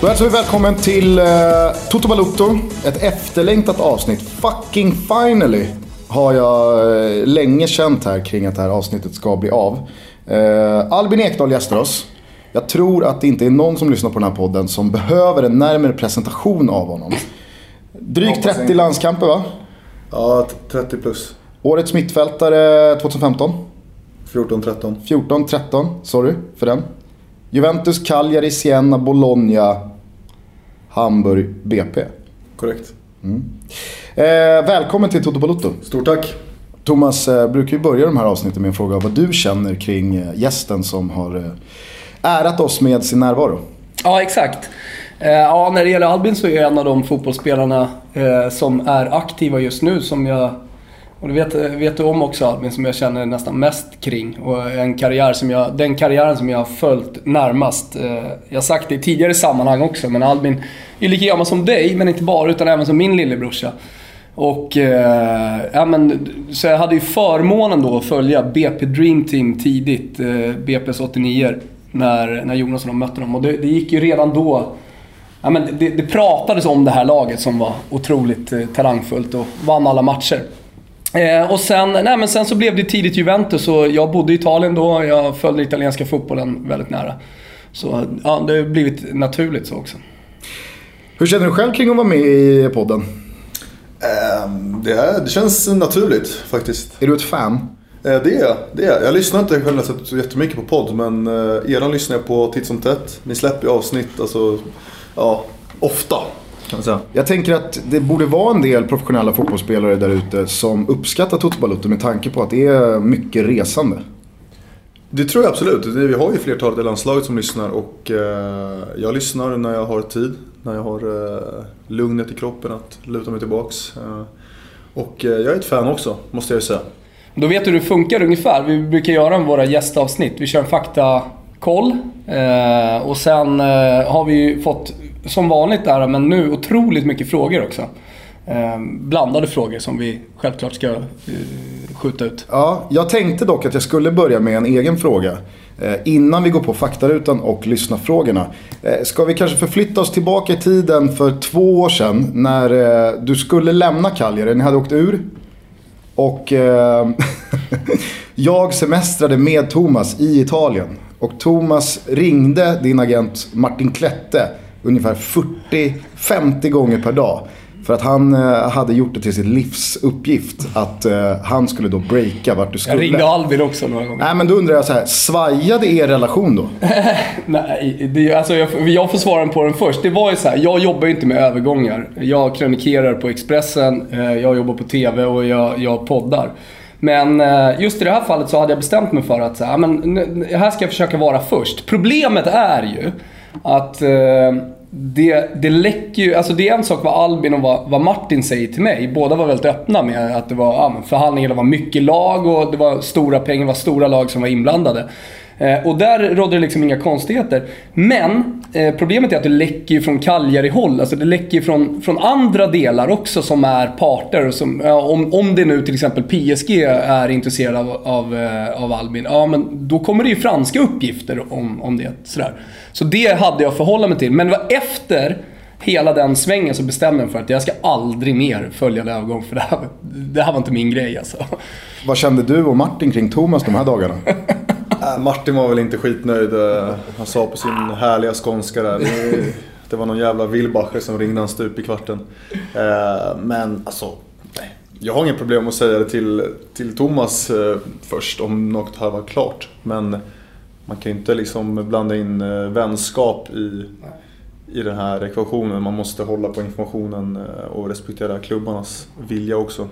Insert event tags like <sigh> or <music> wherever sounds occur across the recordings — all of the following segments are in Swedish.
Då hälsar vi välkommen till eh, Toto Balutto. Ett efterlängtat avsnitt. Fucking finally har jag eh, länge känt här kring att det här avsnittet ska bli av. Eh, Albin Ekdal gästar oss. Jag tror att det inte är någon som lyssnar på den här podden som behöver en närmare presentation av honom. Drygt 30 landskamper va? Ja, t- 30 plus. Årets mittfältare 2015. 14-13. 14, 13, sorry för den. Juventus, Cagliari, Siena, Bologna, Hamburg, BP. Korrekt. Eh, välkommen till Toto Balutto. Stort tack. Thomas eh, brukar ju börja de här avsnitten med en fråga vad du känner kring eh, gästen som har eh, ärat oss med sin närvaro. Ja, exakt. Eh, Ja, när det gäller Albin så är jag en av de fotbollsspelarna eh, som är aktiva just nu som jag, och det vet, eh, vet du om också Albin, som jag känner nästan mest kring. Och en karriär som jag, den karriären som jag har följt närmast. Eh, jag har sagt det i tidigare sammanhang också, men Albin är lika gammal som dig, men inte bara, utan även som min lillebrorsa. Och, eh, ja, men, så jag hade ju förmånen då att följa BP Dream Team tidigt, eh, BP's 89 när, när Jonas och de mötte dem. Och det, det gick ju redan då, ja, men det, det pratades om det här laget som var otroligt eh, talangfullt och vann alla matcher. Eh, och sen, nej, men sen så blev det tidigt Juventus och jag bodde i Italien då, jag följde italienska fotbollen väldigt nära. Så ja, det har blivit naturligt så också. Hur känner du själv kring att vara med i podden? Ehm, det, är, det känns naturligt faktiskt. Är du ett fan? Eh, det är jag. Det är jag. Lyssnar inte själv så jättemycket på podd men eh, eran lyssnar jag på titt som tätt. Ni släpper avsnitt alltså, ja, ofta kan man säga. Jag tänker att det borde vara en del professionella fotbollsspelare där ute som uppskattar Toto Balutto med tanke på att det är mycket resande. Det tror jag absolut. Vi har ju flertalet i landslaget som lyssnar och eh, jag lyssnar när jag har tid. När jag har eh, lugnet i kroppen att luta mig tillbaks. Eh, och jag är ett fan också, måste jag ju säga. Då vet du hur det funkar ungefär. Vi brukar göra våra gästavsnitt. Vi kör en faktakoll. Eh, och sen eh, har vi ju fått, som vanligt där, men nu otroligt mycket frågor också. Eh, blandade frågor som vi självklart ska eh, skjuta ut. Ja, jag tänkte dock att jag skulle börja med en egen fråga. Eh, innan vi går på faktarutan och lyssnarfrågorna. Eh, ska vi kanske förflytta oss tillbaka i tiden för två år sedan när eh, du skulle lämna Cagliari. Ni hade åkt ur. Och eh, <laughs> jag semestrade med Thomas i Italien. Och Thomas ringde din agent Martin Klette ungefär 40-50 gånger per dag. För att han eh, hade gjort det till sin livsuppgift att eh, han skulle då breaka vart du skulle. Jag ringde Albin också några gånger. Nej men då undrar jag så här, svajade er relation då? <laughs> Nej, det, alltså jag, jag får svara på den först. Det var ju så här, jag jobbar ju inte med övergångar. Jag krönikerar på Expressen, eh, jag jobbar på TV och jag, jag poddar. Men just i det här fallet så hade jag bestämt mig för att så här, men, här ska jag försöka vara först. Problemet är ju att eh, det, det läcker ju, alltså det är en sak vad Albin och vad, vad Martin säger till mig. Båda var väldigt öppna med att det var ja, förhandlingar, det var mycket lag och det var stora pengar, det var stora lag som var inblandade. Eh, och där rådde det liksom inga konstigheter. Men eh, problemet är att det läcker från Cagliari-håll. Alltså det läcker från, från andra delar också som är parter. Och som, ja, om, om det nu till exempel PSG är intresserade av, av, eh, av Albin, ja men då kommer det ju franska uppgifter om, om det. Sådär. Så det hade jag att förhålla mig till. Men det var efter hela den svängen så bestämde jag för att jag ska aldrig mer följa övergång för det här, det här var inte min grej alltså. Vad kände du och Martin kring Thomas de här dagarna? <laughs> Äh, Martin var väl inte skitnöjd. Äh, han sa på sin härliga skånska där. Det, var någon jävla Wilbacher som ringde han stup i kvarten. Äh, men alltså, nej. Jag har inga problem att säga det till, till Thomas först om något här var klart. Men man kan ju inte liksom blanda in vänskap i, i den här ekvationen. Man måste hålla på informationen och respektera klubbarnas vilja också.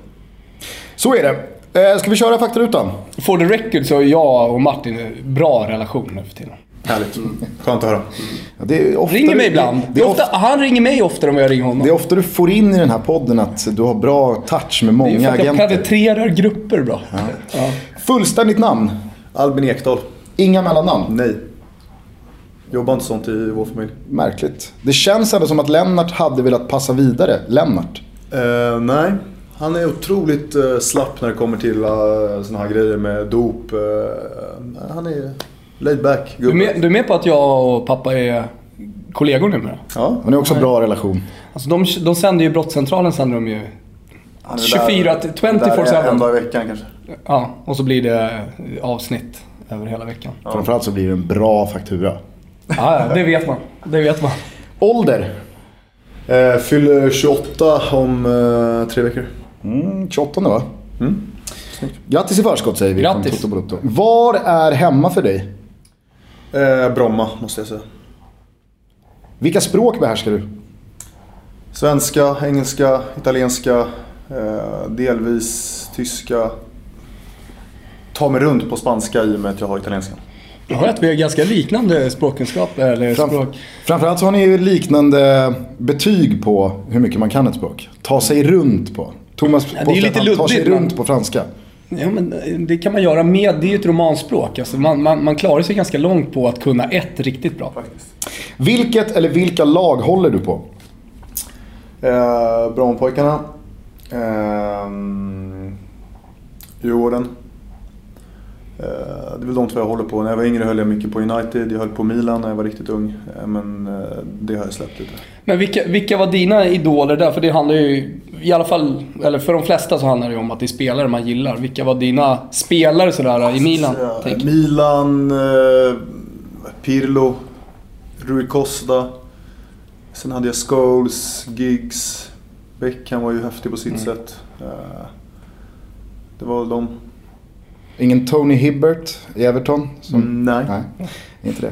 Så är det. Eh, ska vi köra faktarutan? For the record så har jag och Martin en bra relation nu för tiden. Härligt. Skönt att höra. Ja, det är ofta Ringer mig ibland. Det är, ofta, han ringer mig oftare än jag ringer honom. det är ofta du får in i den här podden att du har bra touch med Det är många för att jag agenter. penetrerar grupper bra. Ja. Fullständigt namn. Albin Ekdal. Inga mellannamn. Nej. Jobbar inte sånt i vår familj. Märkligt. Det känns ändå som att Lennart hade velat passa vidare. Lennart. Eh, nej, han är otroligt uh, slapp när det kommer till uh, såna här grejer med dop. Eh, han är Laid back Du är, gubbe. med, du är med på att jag och pappa är kollegor numera? Ja. Men det är också en bra relation. Alltså de, de sänder ju Brottscentralen sänder de ju. Han är 24 där- till där 24/7. En dag i veckan kanske. Ja, och så blir det avsnitt över hela veckan. Ja, Framförallt så blir det en bra faktura. ja, det vet man. Det vet man. Ålder? Eh, fyller 28 om eh, tre veckor. Mm, 28 va? Mm. Grattis i förskott säger vi Grattis. Var är hemma för dig? Eh, Bromma måste jag säga. Vilka språk behärskar du? Svenska, engelska, italienska, eh, delvis tyska. Ta mig runt på spanska i och med att jag har italienska. Jag hör att vi har ganska liknande språkkunskap, eller Fram- språk. Framförallt så har ni liknande betyg på hur mycket man kan ett språk. Ta sig runt på. Thomas det är påstår lite att han tar sig runt på franska. Ja, men det kan man göra med, det är ju ett romanspråk. Alltså man, man, man klarar sig ganska långt på att kunna ett riktigt bra. Vilket eller vilka lag håller du på? Eh, Brommapojkarna. Eh, Djurgården. Eh, det är väl de två jag håller på. När jag var yngre höll jag mycket på United. Jag höll på Milan när jag var riktigt ung. Eh, men eh, det har jag släppt lite. Men vilka, vilka var dina idoler där? För det handlar ju, i alla fall, eller för de flesta så handlar det ju om att det är spelare man gillar. Vilka var dina spelare sådär i Milan? Så, Tänk. Milan, Pirlo, Rui Costa. Sen hade jag Scholes, Giggs. Beckham var ju häftig på sitt sätt. Eh, det var väl de. Ingen Tony Hibbert i Everton? Som... Mm, nej. Nej, inte det.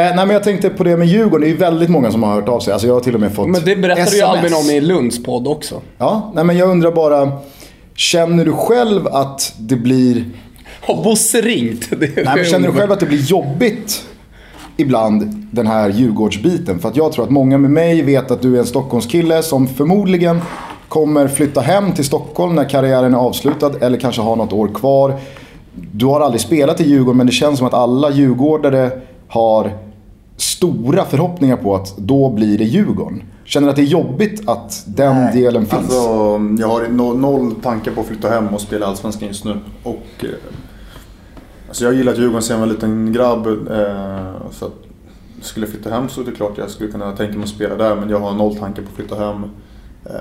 Eh, nej men jag tänkte på det med Djurgården. Det är ju väldigt många som har hört av sig. Alltså jag har till och med fått Men det berättade ju SMS. Albin om i Lunds podd också. Ja, nej men jag undrar bara. Känner du själv att det blir... Har Bosse ringt? Det Nej, men känner du själv att det blir jobbigt ibland den här Djurgårdsbiten? För att jag tror att många med mig vet att du är en Stockholmskille som förmodligen kommer flytta hem till Stockholm när karriären är avslutad eller kanske har något år kvar. Du har aldrig spelat i Djurgården men det känns som att alla djurgårdare har stora förhoppningar på att då blir det Djurgården. Känner du att det är jobbigt att den delen finns? Alltså, jag har no, noll tankar på att flytta hem och spela Allsvenskan just nu. Och, eh, alltså jag har gillat Djurgården sedan jag var en liten grabb. Eh, så att, skulle jag flytta hem så är det klart jag skulle kunna tänka mig att spela där. Men jag har noll tankar på att flytta hem. Eh,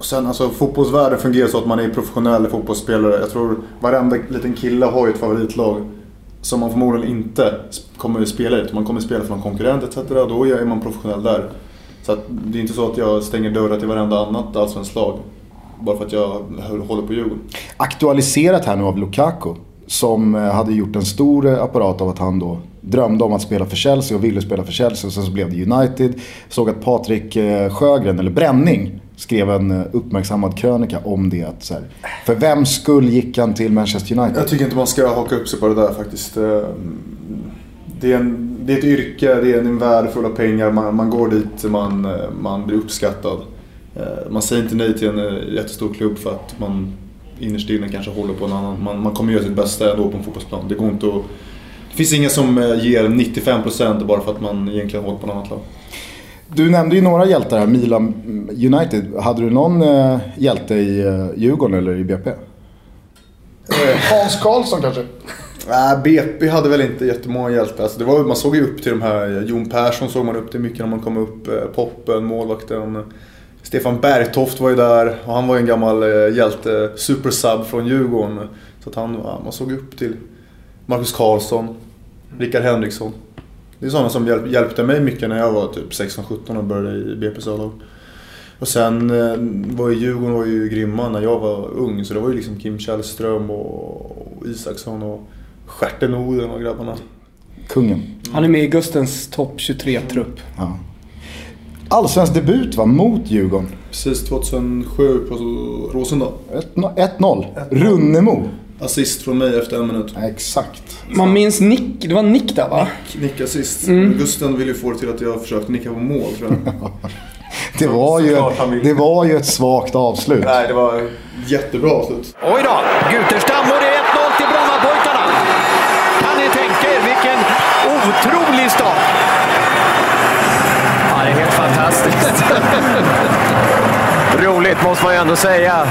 och sen alltså fotbollsvärlden fungerar så att man är professionell fotbollsspelare. Jag tror varenda liten kille har ju ett favoritlag. Som man förmodligen inte kommer att spela i. utan Man kommer att spela för någon konkurrent etc. Då är man professionell där. Så att det är inte så att jag stänger dörrar till varenda annat allsvenskt lag. Bara för att jag håller på Djurgården. aktualiserat här nu av Lukaku. Som eh, hade gjort en stor eh, apparat av att han då drömde om att spela för Chelsea och ville spela för Chelsea. Och sen så blev det United. Såg att Patrik eh, Sjögren, eller Bränning, skrev en eh, uppmärksammad krönika om det. Att så här, för vem skull gick han till Manchester United? Jag tycker inte man ska haka upp sig på det där faktiskt. Eh, det är, en, det är ett yrke, det är en värld full av pengar. Man, man går dit, man, eh, man blir uppskattad. Man säger inte nej till en jättestor klubb för att man innerst inne kanske håller på en annan. Man, man kommer göra sitt bästa ändå på en fotbollsplan. Det går inte att... Det finns ingen som ger 95% bara för att man egentligen håller på ett annat lag. Du nämnde ju några hjältar här, Milan United. Hade du någon eh, hjälte i eh, Djurgården eller i BP? Hans Karlsson kanske? Nej, BP hade väl inte jättemånga hjältar. Alltså det var, man såg ju upp till de här, Jon Persson såg man upp till mycket när man kom upp. eh, Poppen, målvakten. Stefan Bergtoft var ju där och han var ju en gammal eh, hjälte, supersub från Djurgården. Så att han, ja, man såg upp till Marcus Karlsson, Rickard Henriksson. Det är sådana som hjälp, hjälpte mig mycket när jag var typ 16-17 och började i BP's A-lag. Och sen eh, var ju Djurgården var ju grymma när jag var ung. Så det var ju liksom Kim Källström och, och Isaksson och Stjärten Oden och grabbarna. Kungen. Han är med i Gustens topp 23-trupp. Ja. Allsvensk debut va, mot Djurgården. Precis 2007 på Rosendal. 1-0. Runnemo. Assist från mig efter en minut. Ja, exakt. Man minns Nick, det var Nick där va? Nick assist. Mm. Gusten ville ju få det till att jag försökte nicka på mål tror jag. <laughs> Det var, ju, det var ju ett svagt avslut. Nej, det var jättebra avslut. Oj då, Guterstam och det är 1-0 till Brommapojkarna. Kan ni tänka er vilken otrolig start. Ja, det är helt fantastiskt. <laughs> Roligt måste man ju ändå säga.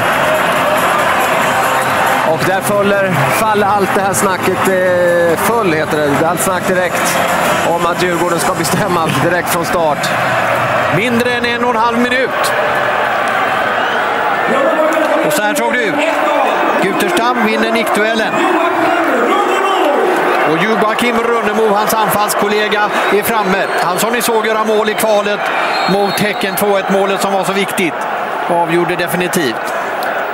Och där faller, faller allt det här snacket, eh, full heter det, allt snack direkt om att Djurgården ska bestämma direkt från start. Mindre än en och en halv minut. Och så här såg det ut. Guterstam vinner nickduellen. Och Joakim Runnemo, hans anfallskollega, är framme. Han som ni såg göra mål i kvalet mot Häcken 2-1 målet som var så viktigt. Avgjorde definitivt.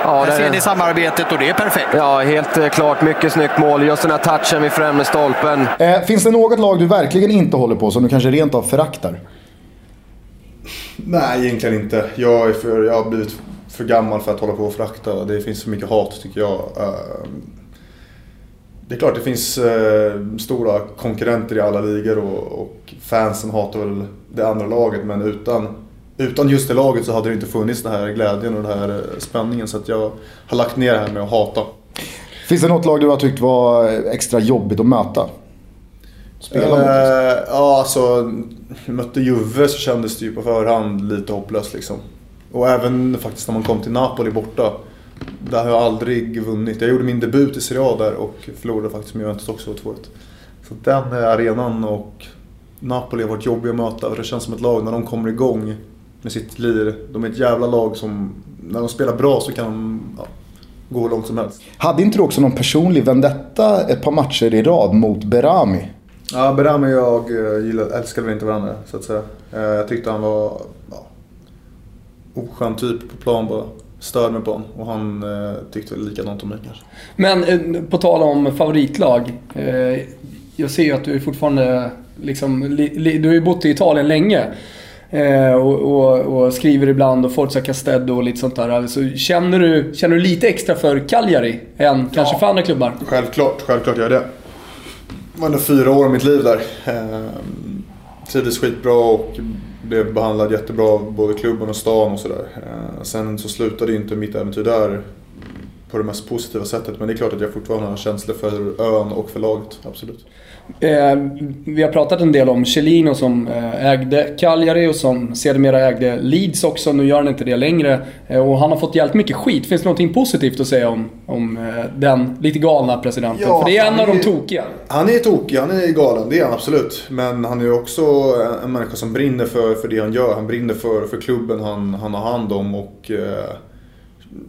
Ja, Där ser ni samarbetet och det är perfekt. Ja, helt eh, klart. Mycket snyggt mål. Just den här touchen vid främre stolpen. Eh, finns det något lag du verkligen inte håller på som du kanske rent av föraktar? Nej, egentligen inte. Jag, är för, jag har blivit för gammal för att hålla på och frakta. Det finns för mycket hat tycker jag. Eh, det är klart det finns eh, stora konkurrenter i alla ligor och, och fansen hatar väl det andra laget men utan, utan just det laget så hade det inte funnits den här glädjen och den här eh, spänningen så att jag har lagt ner det här med att hata. Finns det något lag du har tyckt var extra jobbigt att möta? Spela mot? Eh, ja, alltså mötte Juve så kändes det ju på förhand lite hopplöst liksom. Och även faktiskt när man kom till Napoli borta. Där har jag aldrig vunnit. Jag gjorde min debut i Serie A där och förlorade faktiskt med Juventus också 2-1. Så den arenan och Napoli har varit jobbiga att möta det känns som ett lag när de kommer igång med sitt lir. De är ett jävla lag som, när de spelar bra så kan de ja, gå hur långt som helst. Hade inte du också någon personlig vendetta ett par matcher i rad mot Berami? Ja, Berami och jag eh, gillade, älskade väl inte varandra så att säga. Eh, jag tyckte han var ja, oskön typ på plan bara. Störde mig på honom och han eh, tyckte väl likadant om mig kanske. Men eh, på tal om favoritlag. Eh, jag ser ju att du är fortfarande liksom, li, li, du har ju bott i Italien länge. Eh, och, och, och, skriver ibland och Forza Castedo och lite sånt där. Alltså, känner, du, känner du lite extra för Cagliari än kanske för andra klubbar? Självklart, självklart gör jag det. Det var ändå fyra år av mitt liv där. Eh, trivdes skitbra och blev behandlad jättebra av både klubben och stan och sådär. Eh, sen så slutade ju inte mitt äventyr där på det mest positiva sättet. Men det är klart att jag fortfarande har känslor för ön och för laget, absolut. Eh, vi har pratat en del om Chelino som eh, ägde Cagliari och som sedermera ägde Leeds också. Nu gör han inte det längre. Eh, och han har fått jävligt mycket skit. Finns det något positivt att säga om, om eh, den lite galna presidenten? Ja, För det är en av de tokiga. Han är tokig, han är galen. Det är han absolut. Men han är också en människa som brinner för, för det han gör. Han brinner för, för klubben han, han har hand om. och... Eh,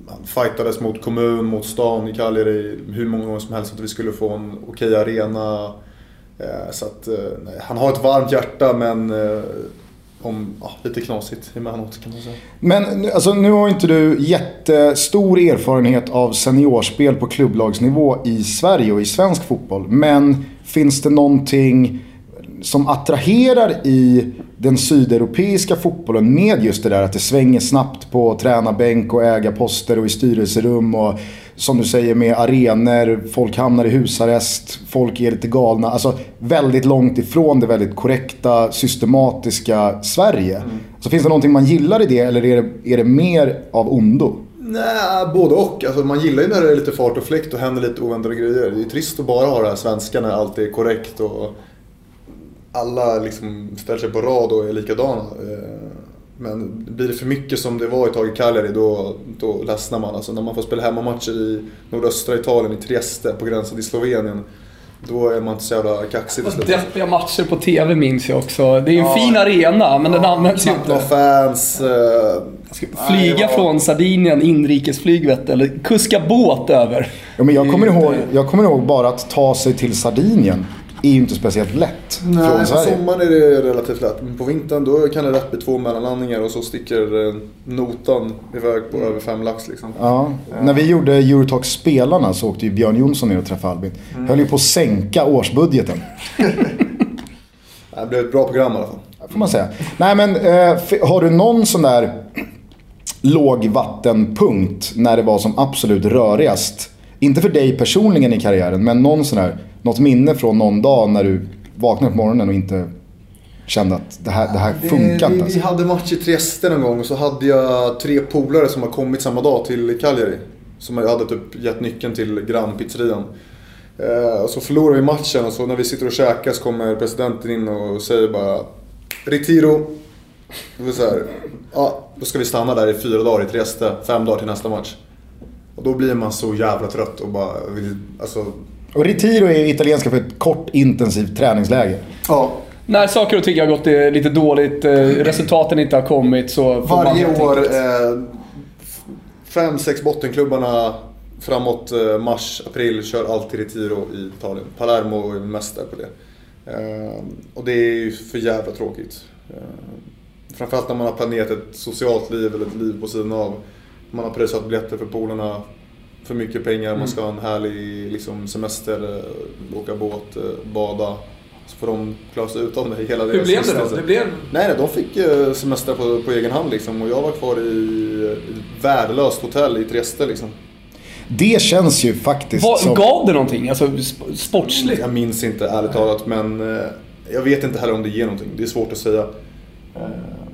han fightades mot kommun, mot stan i Cagliari hur många gånger som helst att vi skulle få en okej arena. Eh, så att, eh, nej, han har ett varmt hjärta men eh, om, ja, lite knasigt emellanåt kan man säga. Men alltså, nu har inte du jättestor erfarenhet av seniorspel på klubblagsnivå i Sverige och i svensk fotboll. Men finns det någonting som attraherar i den sydeuropeiska fotbollen med just det där att det svänger snabbt på tränarbänk och ägarposter och i styrelserum och som du säger med arenor, folk hamnar i husarrest, folk är lite galna. Alltså väldigt långt ifrån det väldigt korrekta, systematiska Sverige. Mm. Så finns det någonting man gillar i det eller är det, är det mer av ondo? Nej, både och. Alltså, man gillar ju när det är lite fart och fläkt och händer lite oväntade grejer. Det är trist att bara ha det här svenska när allt är korrekt och alla liksom ställer sig på rad och är likadana. Eh, men blir det för mycket som det var ett tag i Cagliari då, då ledsnar man. Alltså när man får spela hemmamatcher i nordöstra Italien, i Trieste, på gränsen till Slovenien. Då är man inte så jävla kaxig till slut. Deppiga matcher på TV minns jag också. Det är ju en ja, fin arena, men ja, den används ju inte. fans. Uh, flyga nej, från Sardinien, inrikesflyg vet eller kuska båt över. Ja, men jag, kommer ihåg, jag kommer ihåg bara att ta sig till Sardinien är ju inte speciellt lätt Nej, från Sverige. på sommaren är det relativt lätt. Men på vintern då kan det lätt bli två mellanlandningar och så sticker eh, notan iväg på mm. över fem lax. Liksom. Ja. ja. När vi gjorde Eurotalk Spelarna så åkte ju Björn Jonsson ner och träffade Albin. Mm. Höll ju på att sänka årsbudgeten. <laughs> det blev ett bra program i alla fall. får man säga. Nej men eh, har du någon sån där <clears throat> lågvattenpunkt när det var som absolut rörigast? Inte för dig personligen i karriären, men någon sån här något minne från någon dag när du vaknade på morgonen och inte kände att det här, det här funkar inte? Vi hade match i Trieste någon gång och så hade jag tre polare som har kommit samma dag till Cagliari. Som jag hade typ gett nyckeln till grannpizzerian. Eh, och så förlorar vi matchen och så när vi sitter och käkar så kommer presidenten in och säger bara Retiro. Så här, ja, då ska vi stanna där i fyra dagar i Trieste, fem dagar till nästa match. Och då blir man så jävla trött och bara vill, alltså... Och retiro är italienska för ett kort intensivt träningsläge. Ja. När saker och ting har gått eh, lite dåligt, eh, resultaten inte har kommit så får Varje år, eh, fem, sex bottenklubbarna framåt eh, mars, april kör alltid Retiro i Italien. Palermo är mest där på det. Eh, och det är ju för jävla tråkigt. Eh, framförallt när man har planerat ett socialt liv eller ett liv på sidan av. Man har pröjsat biljetter för polarna för mycket pengar, man ska ha en härlig liksom, semester, eh, åka båt, eh, bada. Så får de klara sig utan det hela Hur deras blev det då? Det blev... Nej, nej, de fick eh, semester på, på egen hand liksom. Och jag var kvar i ett värdelöst hotell i Trieste liksom. Det känns ju faktiskt Vad, som... Gav det någonting? Alltså sp- sportsligt? Jag minns inte ärligt talat, men jag vet inte heller om det ger någonting. Det är svårt att säga.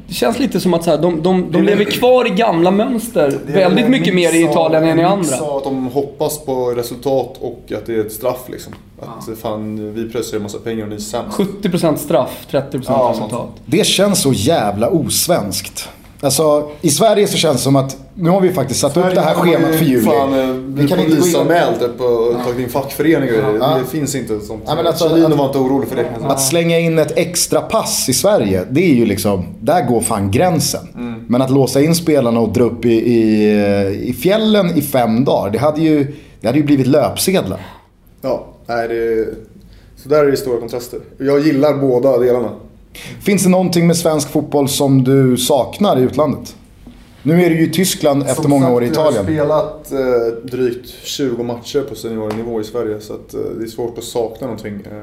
Det känns lite som att så här, de, de, de lever kvar i gamla mönster. Väldigt mycket mer i Italien än i andra. sa att de hoppas på resultat och att det är ett straff liksom. Att fan, vi pröjsar en massa pengar och ni är sämst. 70% straff, 30% Ja, resultat. Det känns så jävla osvenskt. Alltså, i Sverige så känns det som att nu har vi faktiskt satt upp det här schemat för juli. Fan, eh, Vi kan inte polisanmält det på tagit in fackförening och grejer. Ja. Det finns inte sånt. Ja, men alltså, att- var inte orolig för det. Att slänga in ett extra pass i Sverige, det är ju liksom, där går fan gränsen. Mm. Men att låsa in spelarna och dra upp i, i, i fjällen i fem dagar, det hade ju, det hade ju blivit löpsedlar. Ja, nej det... Så där är det stora kontraster. Jag gillar båda delarna. Finns det någonting med svensk fotboll som du saknar i utlandet? Nu är du ju i Tyskland efter Som många år i Jag har Italien. spelat eh, drygt 20 matcher på seniornivå i Sverige så att, eh, det är svårt att sakna någonting. Eh,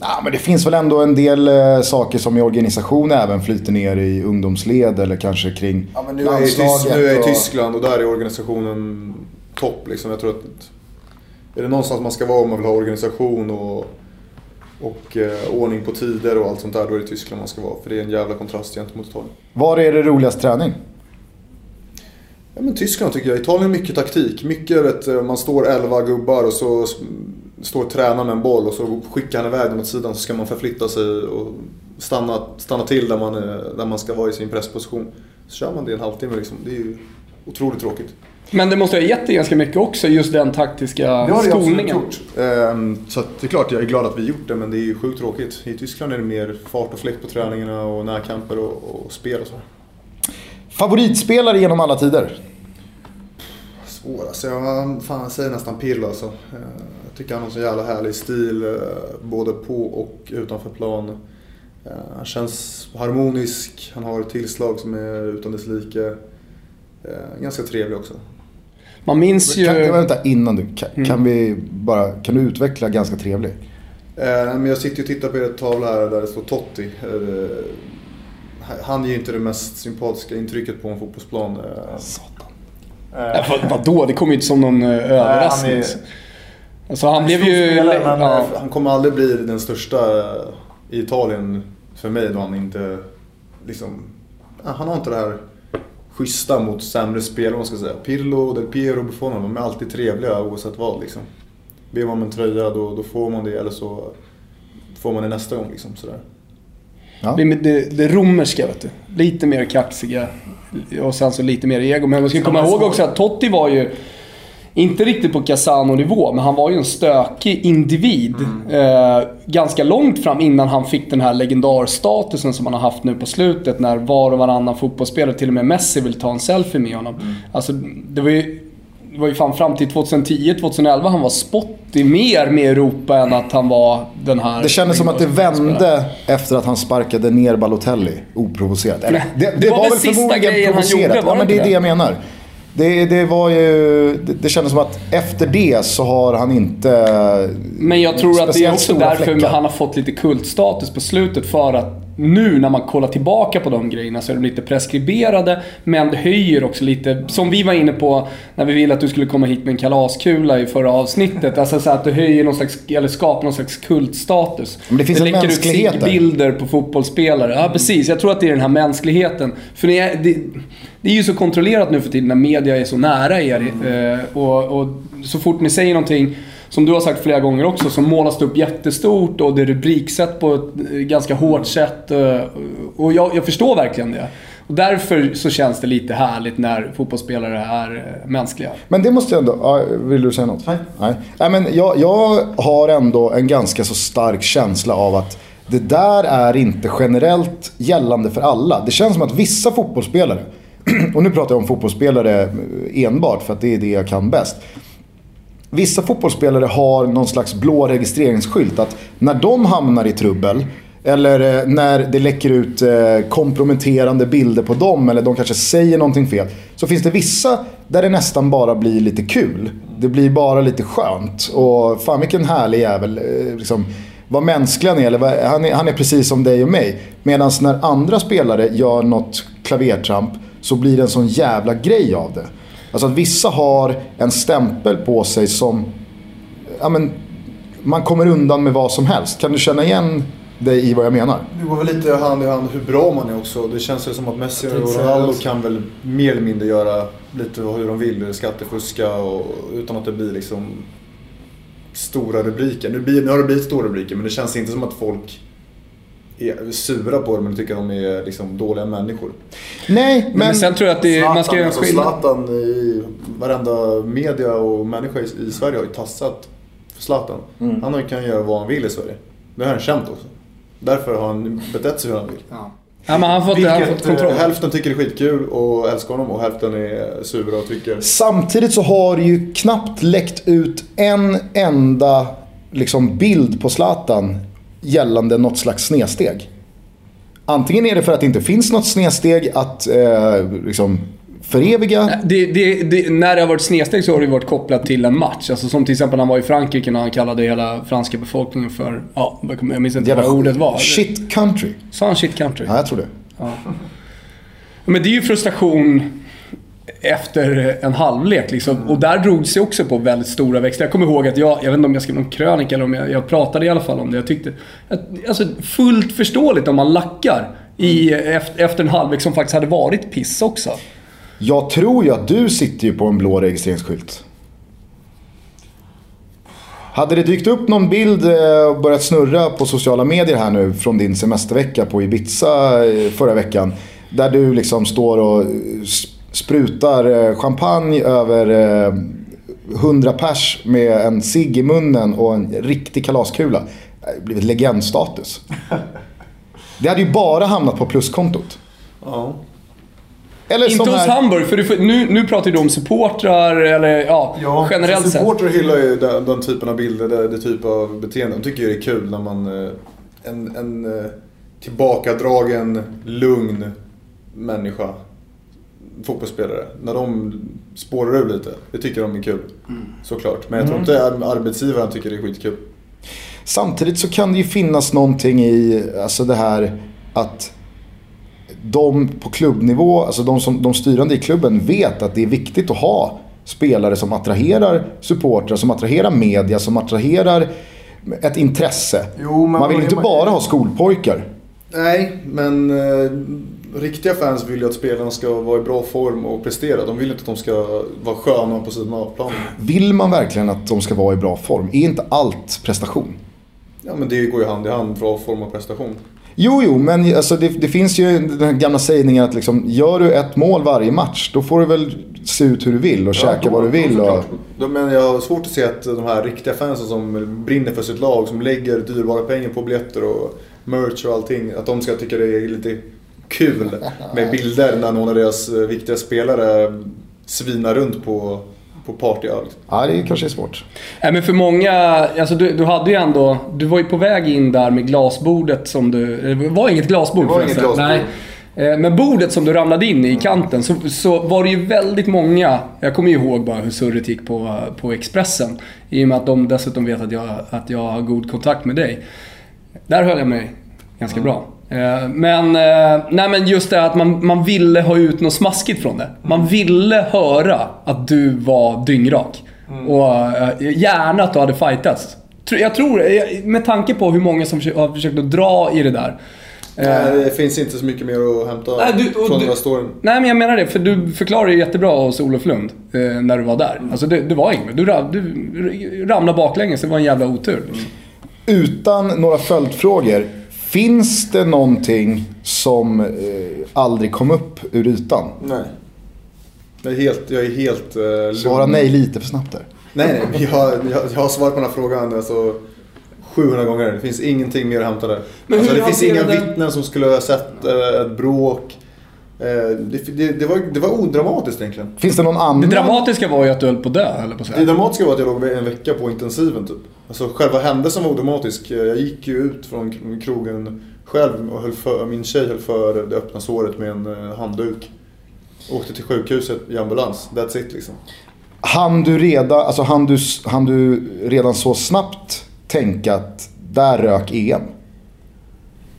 Ja, men det finns väl ändå en del eh, saker som i organisation även flyter ner i ungdomsled eller kanske kring ja, men nu, är landslaget nu är jag i Tyskland och där är organisationen topp. Liksom. Jag tror att är det någonstans man ska vara om man vill ha organisation och, och eh, ordning på tider och allt sånt där, då är det Tyskland man ska vara. För det är en jävla kontrast gentemot Italien. Var är det roligast träning? Ja, men Tyskland tycker jag. Italien är mycket taktik. Mycket vet, eh, man står 11 gubbar och så står tränaren med en boll och så skickar han iväg den åt sidan så ska man förflytta sig och stanna, stanna till där man, är- där man ska vara i sin pressposition. Så kör man det en halvtimme liksom. Det är ju otroligt tråkigt. Men det måste ha gett dig ganska mycket också, just den taktiska skolningen. Ehm, Så att det är klart jag är glad att vi gjort det men det är ju sjukt tråkigt. I Tyskland är det mer fart och fläkt på träningarna och närkamper och, och spel och så. Favoritspelare genom alla tider? Svår alltså. Jag fan, säger nästan Pirlo alltså. Eh, Jag tycker han har så jävla härlig stil eh, både på och utanför plan. Eh, Han känns harmonisk, han har ett tillslag som är utan dess like. Ganska trevlig också. Man minns ju... Kan, vänta, innan du. Kan, kan, vi bara, kan du utveckla ganska trevlig? Eh, Men jag sitter ju och tittar på er tavla här där det står Totti. Eh, Han ger ju inte det mest sympatiska intrycket på en fotbollsplan. Eh, Ja, vad, vadå? Det kom ju inte som någon eh, överraskning. är- Alltså han blev ju... Spelare, men ja. eh, Han kommer aldrig bli den största eh, i Italien för mig då han inte liksom... Han har inte det här schyssta mot sämre spelare, om man ska säga. Pirlo, Del Piero, Buffon, de är alltid trevliga oavsett vad liksom. Ber man om en tröja då, då får man det eller så får man det nästa gång liksom sådär. Ja. Det, det, det romerska vet du. Lite mer kaxiga. Och sen så lite mer ego. Men man ska komma ihåg också att Totti var ju... Inte riktigt på Casano-nivå, men han var ju en stökig individ. Eh, ganska långt fram innan han fick den här legendarstatusen som han har haft nu på slutet. När var och varannan fotbollsspelare, till och med Messi, vill ta en selfie med honom. Alltså, det var ju... Det var ju fan fram till 2010-2011 han var spottig mer med Europa än att han var den här... Det kändes som att det vände efter att han sparkade ner Balotelli oprovocerat. Eller, det, det, var, väl väl sista förmodligen grejen han provocerat. gjorde, var ja, men det det är det det? jag menar. Det, det var ju... Det, det kändes som att efter det så har han inte... Men jag tror att det är också därför fläckar. han har fått lite kultstatus på slutet. För att nu när man kollar tillbaka på de grejerna så är de lite preskriberade. Men det höjer också lite, som vi var inne på när vi ville att du skulle komma hit med en kalaskula i förra avsnittet. Alltså så att det höjer någon slags, eller skapar någon slags kultstatus. Men det finns en läcker ut bilder på fotbollsspelare. Ja precis, jag tror att det är den här mänskligheten. För det är, det, det är ju så kontrollerat nu för tiden när media är så nära er. Eh, och, och så fort ni säger någonting som du har sagt flera gånger också, så målas det upp jättestort och det är rubriksätt på ett eh, ganska hårt sätt. eh, Och jag, jag förstår verkligen det. Och därför så känns det lite härligt när fotbollsspelare är eh, mänskliga. Men det måste jag ändå... Vill du säga något? Nej. Nej. Nej men jag, jag har ändå en ganska så stark känsla av att det där är inte generellt gällande för alla. Det känns som att vissa fotbollsspelare, <clears throat> och nu pratar jag om fotbollsspelare enbart för att det är det jag kan bäst. Vissa fotbollsspelare har någon slags blå registreringsskylt att när de hamnar i trubbel eller eh, när det läcker ut eh, komprometterande bilder på dem eller de kanske säger någonting fel. Så finns det vissa där det nästan bara blir lite kul. Det blir bara lite skönt. Och fan vilken härlig jävel. Eh, liksom, vad mänsklig han är, eller vad, han är. Han är precis som dig och mig. Medan när andra spelare gör något klavertramp så blir det en sån jävla grej av det. Alltså att vissa har en stämpel på sig som... Ja, men, man kommer undan med vad som helst. Kan du känna igen dig i vad jag menar? Det går väl lite hand i hand hur bra man är också. Det känns väl som att Messi och Ronaldo kan väl mer eller mindre göra lite hur de vill. Skattefuska och, utan att det blir liksom stora rubriker. Nu, blir, nu har det blivit stora rubriker men det känns inte som att folk är sura på dem eller tycker att de är liksom dåliga människor. Nej, Men, men... sen tror jag att det, man ska göra en alltså skillnad. Zlatan i varenda media och människa i, i Sverige har ju tassat för Zlatan. Mm. Han har ju- kan göra vad han vill i Sverige. Det har han känt också. Därför har han betett sig hur han vill. Ja, men han fått, han har fått Vilket kontroll. eh, hälften tycker det är skitkul och älskar honom och hälften är sura och tycker... Samtidigt så har det ju knappt läckt ut en enda liksom, bild på Zlatan gällande något slags snedsteg. Antingen är det för att det inte finns något snedsteg att eh, liksom, föreviga. Det, det, det, när det har varit snedsteg så har det varit kopplat till en match. Alltså som till exempel när han var i Frankrike när han kallade hela franska befolkningen för... Ja, jag minns inte vad ordet var. shit country. Sa han shit country? Ja, jag tror det. Men det är ju frustration efter en halvlek liksom. Och där drog sig också på väldigt stora växlar. Jag kommer ihåg att jag, jag vet inte om jag skrev någon krönika eller om jag, jag pratade i alla fall om det. Jag tyckte, att, alltså fullt förståeligt om man lackar i, efter, efter en halvlek som faktiskt hade varit piss också. Jag tror ju att du sitter ju på en blå registreringsskylt. Hade det dykt upp någon bild eh, och börjat snurra på sociala medier här nu från din semestervecka på Ibiza eh, förra veckan. Där du liksom står och sprutar eh, champagne över eh, 100 pers med en cigg i munnen och en riktig kalaskula. Det blivit legendstatus. Det hade ju bara hamnat på pluskontot. Ja. Eller Inte hos här- Hamburg, för du, får- nu, nu pratar du om supportrar eller ja, generellt sett. Supportrar hyllar ju den, den typen av bilder, det, det typ av beteende. De tycker ju det är kul när man... eh, En, en eh, tillbakadragen, lugn människa, fotbollsspelare. När de spårar ur lite, det tycker de är kul. Såklart. Men jag tror inte ar- arbetsgivaren tycker det är skitkul. Samtidigt så kan det ju finnas någonting i alltså det här att de på klubbnivå, alltså de, som, de styrande i klubben vet att det är viktigt att ha spelare som attraherar supportrar, som attraherar media, som attraherar ett intresse. Jo, men man vill vad- inte bara ha skolpojkar. Nej, men eh, riktiga fans vill ju att spelarna ska vara i bra form och prestera. De vill inte att de ska vara sköna på sidan av planen. Vill man verkligen att de ska vara i bra form? Är inte allt prestation? Ja, men det går ju hand i hand, bra form och prestation. Jo, jo, men alltså det, det finns ju den gamla sägningen att liksom, gör du ett mål varje match, då får du väl se ut hur du vill och käka vad du vill. Och, men jag har svårt att se att de här riktiga fansen som brinner för sitt lag, som lägger dyrbara pengar på biljetter och merch och allting, att de ska tycka det är lite kul med <laughs> bilder när någon av deras eh, viktiga spelare svinar runt på, på partyöl. ja, det kanske är svårt. Nej, men för många, alltså du, du hade ju ändå, du var ju på väg in där med glasbordet som du, det var inget glasbord Det var inget glasbord. Nej. Eh, Men bordet som du ramlade in i, i kanten, så, så var det ju väldigt många, jag kommer ju ihåg bara hur surret gick på, på Expressen. I och med att de dessutom vet att jag, att jag har god kontakt med dig. Där höll jag mig ganska bra. Eh, Men, eh, nej men just det att man, man ville ha ut något smaskigt från det. Man ville höra att du var dyngrak. Och eh, gärna att du hade fightats. Jag tror, med tanke på hur många som har försökt att dra i det där. Nej, det finns inte så mycket mer att hämta Nej, du- och från du- den här storyn. Nej men jag menar det, för du förklarade ju jättebra hos Olof Lund eh, när du var där. Alltså det, det var inget. Du, du ramlade baklänges, det var en jävla otur. liksom. Utan några följdfrågor. Finns det någonting som eh, aldrig kom upp ur ytan? Nej. Jag är helt, jag är helt lugn. Svara nej lite för snabbt där. Nej, nej. Jag, jag, jag har svarat på den här frågan alltså, 700 gånger. Det finns ingenting mer att hämta där. Men alltså, det finns inga hanterade- vittnen som skulle ha sett eh, ett bråk. Eh, det, det, det, var, det var odramatiskt egentligen. Finns det någon annan? Det dramatiska var ju att du höll på att dö, eller på Det dramatiska var att jag låg en vecka på intensiven typ. Alltså själva händelsen var odramatisk. Jag gick ju ut från krogen själv och höll för, min tjej höll för det öppna såret med en eh, handduk. Åkte till sjukhuset i ambulans. That's it liksom. Han du, redan, alltså, han, du, han du redan så snabbt tänka att där rök EM?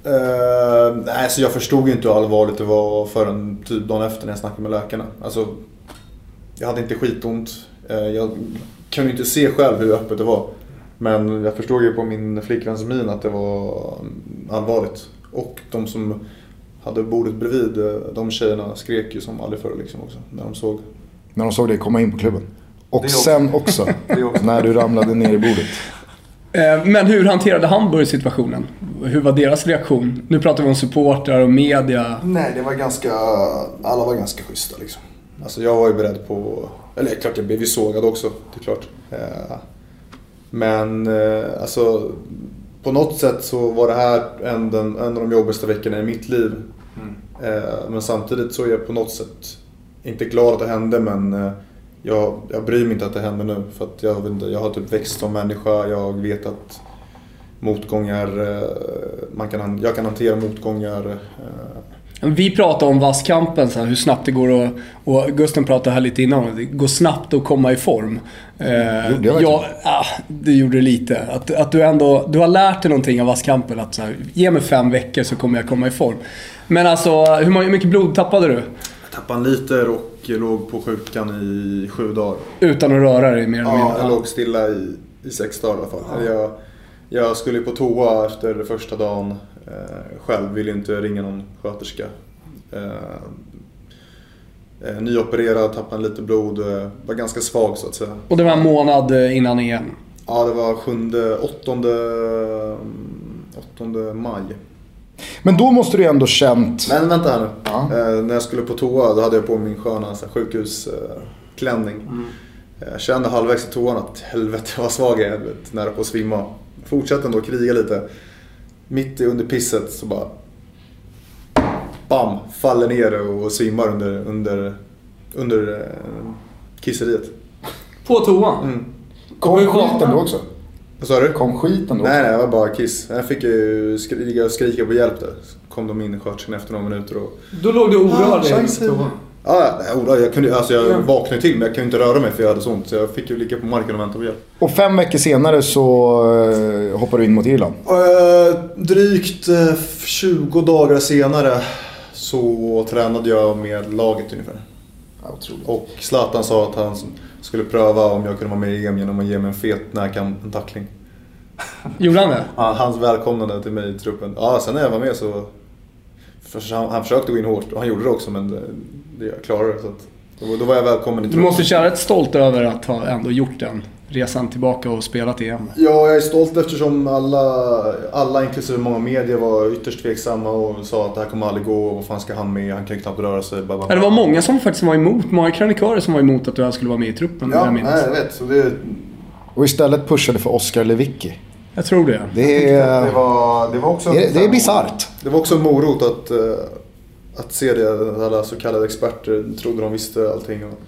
Uh, nej, så jag förstod inte hur allvarligt det var förrän typ dagen efter när jag snackade med läkarna. Alltså, jag hade inte skitont. Eh, jag kunde inte se själv hur öppet det var. Men jag förstod ju på min flickväns min att det var allvarligt. Och de som hade bordet bredvid, eh, de tjejerna skrek ju som aldrig förr liksom också. När de såg. När de såg dig komma in på klubben. Och sen också, <laughs> också. när du ramlade ner i bordet. Eh, Men hur hanterade Hamburg situationen? Hur var deras reaktion? Nu pratar vi om supportrar och media. Nej, det var ganska... Alla var ganska schyssta liksom. Alltså jag var ju beredd på... Eller klart jag blev ju sågad också, det är klart. Eh, Men eh, alltså... På något sätt så var det här en, den, en av de jobbigaste veckorna i mitt liv. Eh, Men samtidigt så är jag på något sätt inte glad att det hände men jag, jag bryr mig inte att det händer nu. För att jag, inte, jag har typ växt som människa. Jag vet att motgångar, eh, man kan, jag kan hantera motgångar. eh, Vi pratade om vasskampen, så här, hur snabbt det går att... Och Gusten pratade här lite innan om det går snabbt att komma i form. Eh, Gjorde jag ja, ah, det gjorde det lite. Att, att du ändå... Du har lärt dig någonting av vasskampen. Att så här, ge mig fem veckor så kommer jag komma i form. Men alltså, hur mycket blod tappade du? Jag tappade en liter och låg på sjukan i sju dagar. Utan att röra dig mer eller Ja, mindre? jag låg stilla i, i sex dagar i alla fall. Jag, jag skulle på toa efter första dagen. Eh, själv ville inte ringa någon sköterska. Eh, eh, nyopererad, tappade lite blod. Eh, var ganska svag så att säga. Och det var en månad eh, innan EM. Ja, det var sjunde, åttonde, åttonde maj. Men då måste du ju ändå känt... Men vänta här nu. Ja. Eh, när jag skulle på toa då hade jag på min sköna sjukhusklänning. Eh, Jag kände halvvägs i toan att helvete vad svag jag är. Nära på att svimma. Fortsatte ändå kriga lite. Mitt i under pisset så bara... Bam! Faller ner och svimmar under, under, under eh, kisseriet. På toan? Mm. Kom skiten då också? Vad sa du? Kom skiten då? Nej, nej, det var bara kiss. Jag fick ju skrika och skrika på hjälp där. Så kom de in i sköterskan efter några minuter och... Då låg du orörd Ah. Ja, Ola, jag, kunde, alltså jag vaknade till men jag kunde inte röra mig för jag hade så ont. Så jag fick ju ligga på marken och vänta på hjälp. Och fem veckor senare så eh, hoppar du in mot Irland. Eh, drygt eh, 20 dagar senare så tränade jag med laget ungefär. Ja, otroligt. Och Zlatan sa att han skulle pröva om jag kunde vara med i EM genom att ge mig en fet närkamp, en tackling. Gjorde han det? Ja, Hans välkomnande till mig i truppen. Ja, sen när jag var med så... Han, han försökte gå in hårt och han gjorde det också men det, det jag klarade det. Så att, då, då var jag välkommen i Du truppen. måste känna rätt stolt över att ha ändå gjort den resan tillbaka och spelat EM. Ja, jag är stolt eftersom alla, alla inklusive många medier var ytterst tveksamma och sa att det här kommer aldrig gå. Vad fan ska han med? Han kan knappt röra sig. Bla, bla, bla. det var många som faktiskt var emot, många krönikörer som var emot att du skulle vara med i truppen. Ja, jag, nej, jag vet. Så det, Och istället pushade för Oscar Lewicki. jag tror det. Det det, är, var, det var också... det är, det är bisarrt. Det var också en morot att, eh, att se det. Alla så kallade experter trodde de visste allting. Och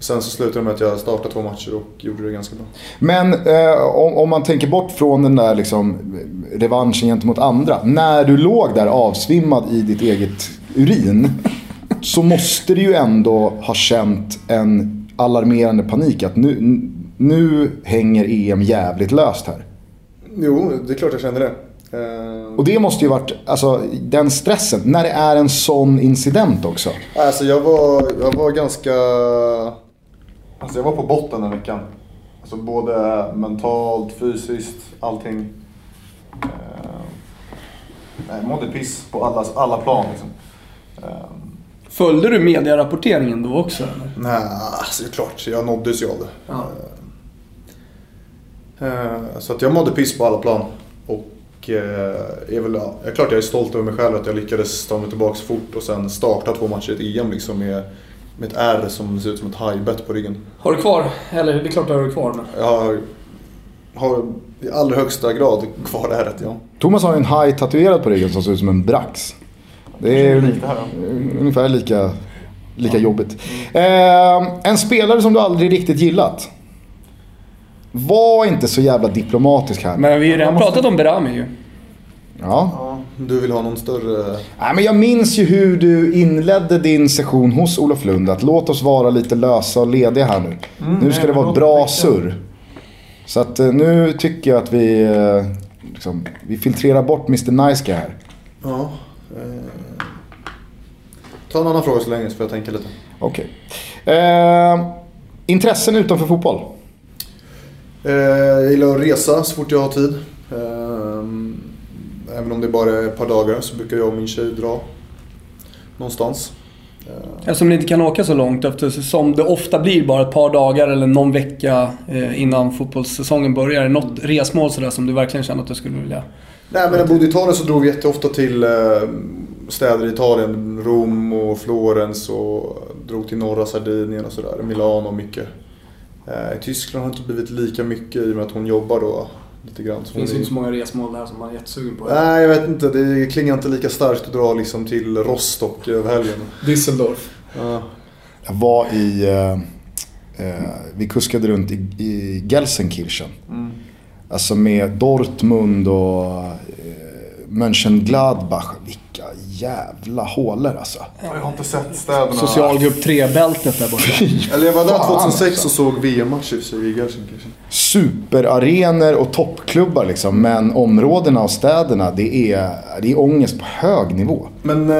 sen så slutade det med att jag startade två matcher och gjorde det ganska bra. Men eh, om, om man tänker bort från den där liksom, revanschen gentemot andra. När du låg där avsvimmad i ditt eget urin. <laughs> så måste du ju ändå ha känt en alarmerande panik. Att nu, nu hänger EM jävligt löst här. Jo, det är klart jag kände det. Eh, Och det måste ju varit, alltså den stressen. När det är en sån incident också. Alltså jag var, jag var ganska... Alltså jag var på botten den veckan. Alltså både mentalt, fysiskt, allting. Eh, jag mådde piss på alla, alla plan liksom. Eh, Följde du medierapporteringen då också? Eller? nej, alltså klart, jag nåddes ju av det. Ja. Eh, så att jag mådde piss på alla plan. Och är väl, ja, klart jag är stolt över mig själv att jag lyckades ta mig tillbaka fort och sen starta två matcher i ett EM liksom med, med ett R som ser ut som ett hajbett på ryggen. Har du kvar? Eller det är klart du har det kvar. Men... Jag har, har i allra högsta grad kvar ärret, ja. Thomas har en haj tatuerad på ryggen som ser ut som en brax. Det är ungefär lika, lika jobbigt. Eh, en spelare som du aldrig riktigt gillat. Var inte så jävla diplomatisk här. Men vi har ju redan pratat om Berami ju. Ja. ja. Du vill ha någon större... Nej, men jag minns ju hur du inledde din session hos Olof Lund. Att låt oss vara lite lösa och lediga här nu. nu ska det vara ett bra surr. Så att eh, nu tycker jag att vi, eh, liksom, vi filtrerar bort Mr Nice Guy här. Ja. Eh, ta en annan fråga så länge så får jag tänka lite. Okej. Eh, intressen utanför fotboll? Eh, jag gillar att resa så fort jag har tid. Eh, även om det bara är ett par dagar så brukar jag och min tjej dra någonstans. Eftersom ni inte kan åka så långt eftersom det ofta blir bara ett par dagar eller någon vecka eh, innan fotbollssäsongen börjar. Något resmål sådär som du verkligen känner att du skulle vilja? Nej men när jag bodde i Italien så drog vi jätteofta till eh, städer i Italien. Rom och Florens och drog till norra Sardinien och sådär. Milano mycket. Eh, I Tyskland har det inte blivit lika mycket i och med att hon jobbar då lite grann. Det finns ju inte så många resmål där som man är jättesugen på. Nej, jag vet inte. Det klingar inte lika starkt att dra liksom till Rostock över helgen. Düsseldorf. Ja. Jag var i... Eh, eh, vi kuskade runt i, i Gelsenkirchen. Mm. Alltså med Dortmund och eh, Mönchengladbach. Jävla hålor alltså. Jag har inte sett städerna. Socialgrupp 3-bältet där borta. <laughs> Eller jag var där 2006 och såg VM-matcher i Gelsenkirchen. Superarenor och toppklubbar liksom. Men områdena och städerna, det är, det är ångest på hög nivå. Men eh,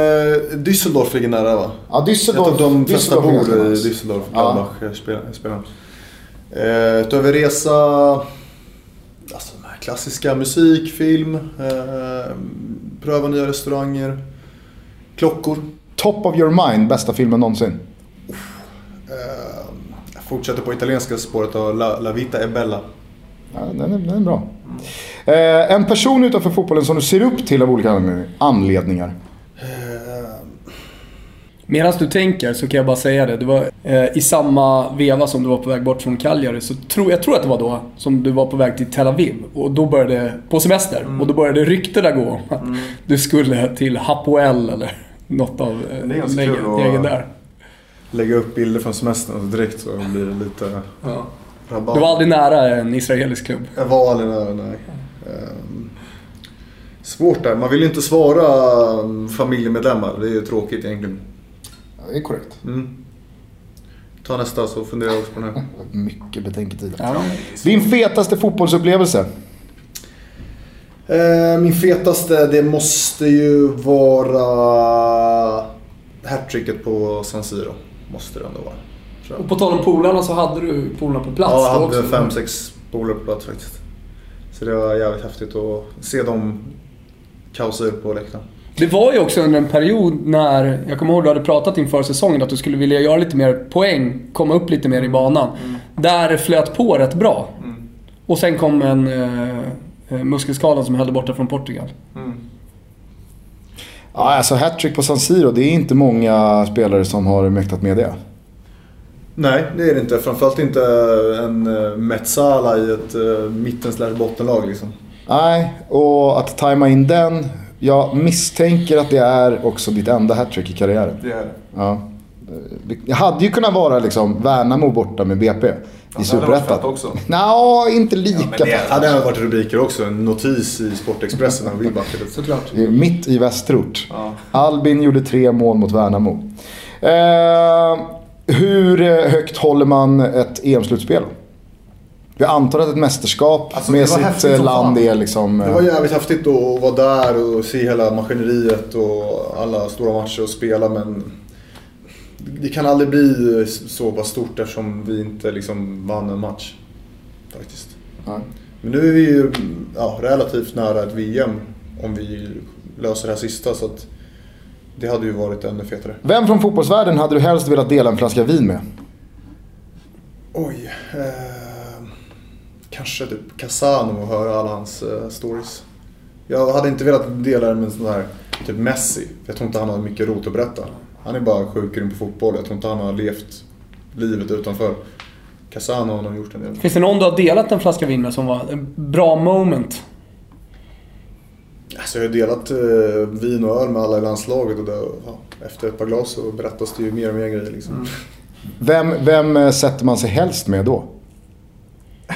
Düsseldorf ligger nära va? Ja, Düsseldorf. Jag de flesta bor i. Düsseldorf. Ja. Gladbach spelar. spelar. Eh, utöver resa... Alltså klassiska musik, film, eh, pröva nya restauranger, klockor. Top of your mind, bästa filmen någonsin. Eh, jag fortsätter på italienska spåret och La, La Vita e Bella. Ja, den, är, den är bra. Eh, en person utanför fotbollen som du ser upp till av olika anledningar. Medan du tänker så kan jag bara säga det. det var, eh, I samma veva som du var på väg bort från Cagliari så tror jag tror att det var då som du var på väg till Tel Aviv. Och då började, på semester. Och då började ryktena gå om att du skulle till Hapoel eller något av Det är eh, ganska lägen, lägen där. Lägga upp bilder från semestern och direkt så blir det lite Ja. rabalder. Du var aldrig nära en israelisk klubb. Jag var aldrig nära, nej. Ehm, Svårt där. Man vill ju inte svara um, familjemedlemmar. Det är ju tråkigt egentligen. Ja, det är korrekt. Mm. Ta nästa så funderar jag också på den här. <laughs> Mycket betänketid. Ja. Din fetaste fotbollsupplevelse? Eh, Min fetaste, det måste ju vara hattricket på San Siro. Måste det ändå vara. Och på tal om polarna så hade du polarna på plats Ja, jag hade också. fem, sex polare på plats faktiskt. Så det var jävligt häftigt att se dem kaosa ut på läktaren. Det var ju också under en period när, jag kommer ihåg du hade pratat inför säsongen att du skulle vilja göra lite mer poäng, komma upp lite mer i banan. Där det flöt på rätt bra. Och sen kom en eh, eh, muskelskada som höll borta från Portugal. Ja, alltså hattrick på San Siro, det är inte många spelare som har mäktat med det. Nej, det är det inte. Framförallt inte en uh, Metsala i ett uh, mitten bottenlag liksom. Nej, och att tajma in den. Jag misstänker att det är också ditt enda hattrick i karriären. Det är det. Ja. Det hade ju kunnat vara liksom Värnamo borta med BP i Superettan. också. Nå, inte lika Det fett. hade varit rubriker också. En notis i Sportexpressen av Wilbacher. Såklart. Det är Mitt i västerort. Ja. Albin gjorde tre mål mot Värnamo. Eh, hur eh, högt håller man ett EM-slutspel? Jag antar att ett mästerskap Alltså, med sitt eh, land är liksom... Det eh, var jävligt häftigt att vara där och se hela maskineriet och alla stora matcher och spela men det kan aldrig bli så pass stort eftersom vi inte liksom vann en match. Faktiskt. ja. Men nu är vi ju ja, relativt nära ett VM om vi löser det här sista så att det hade ju varit ännu fetare. Vem från fotbollsvärlden hade du helst velat dela en flaska vin med? Oj. Eh, kanske typ Casano och höra alla hans eh, stories. Jag hade inte velat dela det med sån här typ Messi. För jag tror inte han har mycket rot att berätta. Han är bara sjuk grym på fotboll. Jag tror inte han har levt livet utanför. Casano har nog gjort en del. Finns det någon du har delat en flaska vin med som var en bra moment? Alltså jag har delat eh, vin och öl med alla i landslaget och det, ja, efter ett par glas så berättas det ju mer och mer grejer. Liksom. Vem, vem eh, sätter man sig helst med då?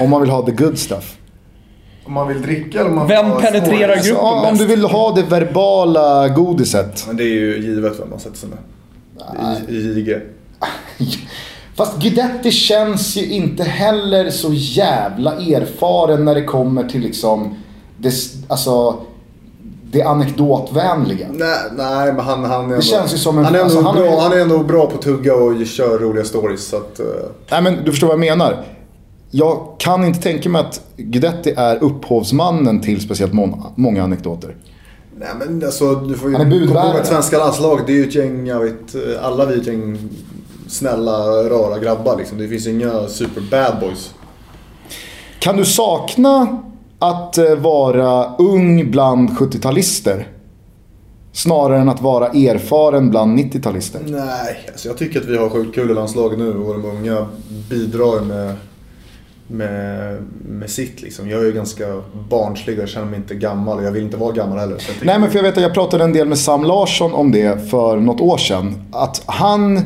Om man vill ha the good stuff. Om man vill dricka eller om man Vem penetrerar skål? Alltså, gruppen om bäst? du vill ha det verbala godiset. Men det är ju givet vem man sätter sig med. I, i. <laughs> Fast Guidetti känns ju inte heller så jävla erfaren när det kommer till liksom det, alltså, det anekdotvänliga. Nej, nej men han, han är ändå, känns ju som en- han är ändå, alltså, han bra, är- han är ändå bra på att tugga och köra roliga stories. Så att, eh, Nej men du förstår vad jag menar. Jag kan inte tänka mig att Guidetti är upphovsmannen till speciellt många anekdoter. Nej men alltså du får ju Han är budbärare. komma ihåg att svenska landslaget det är ju ett gäng, jag vet, alla vi är ett gäng snälla, rara grabbar liksom. Det finns inga super bad boys. Kan du sakna att eh, vara ung bland 70-talister? Snarare än att vara erfaren bland 90-talister. Nej, alltså jag tycker att vi har sjukt kul i landslaget nu och de unga bidrar med, med, med sitt liksom. Jag är ju ganska barnslig och jag känner mig inte gammal och jag vill inte vara gammal heller. Så jag tycker- Nej men för jag vet att jag pratade en del med Sam Larsson om det för något år sedan. Att han eh,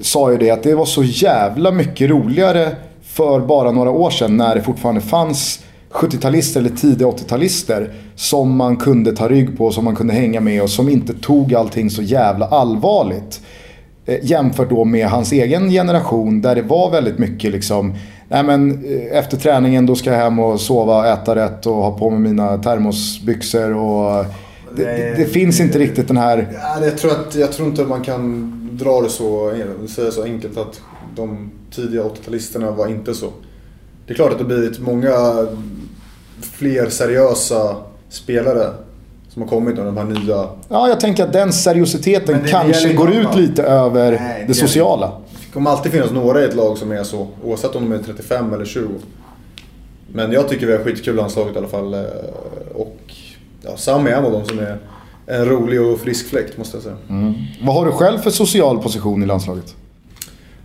sa ju det att det var så jävla mycket roligare för bara några år sedan när det fortfarande fanns 70-talister eller tidiga 80-talister som man kunde ta rygg på, som man kunde hänga med och som inte tog allting så jävla allvarligt. Eh, jämfört då med hans egen generation där det var väldigt mycket liksom Nej men eh, efter träningen då ska jag hem och sova, äta rätt och ha på mig mina termosbyxor och det, det, det finns inte riktigt den här Ja, jag, tror att, jag tror inte att man kan dra det så, säga så enkelt att de tidiga 80-talisterna var inte så. Det är klart att det blivit många fler seriösa spelare som har kommit av de här nya. Ja, jag tänker att den seriositeten kanske går ut lite över Nej, det det sociala. Kommer alltid finnas några i ett lag som är så, oavsett om de är 35 eller 20. Men jag tycker vi har skitkul landslaget i alla fall. eh, Och ja, Sam är en av dem som är en rolig och frisk fläkt måste jag säga. Vad har du själv för social position i landslaget?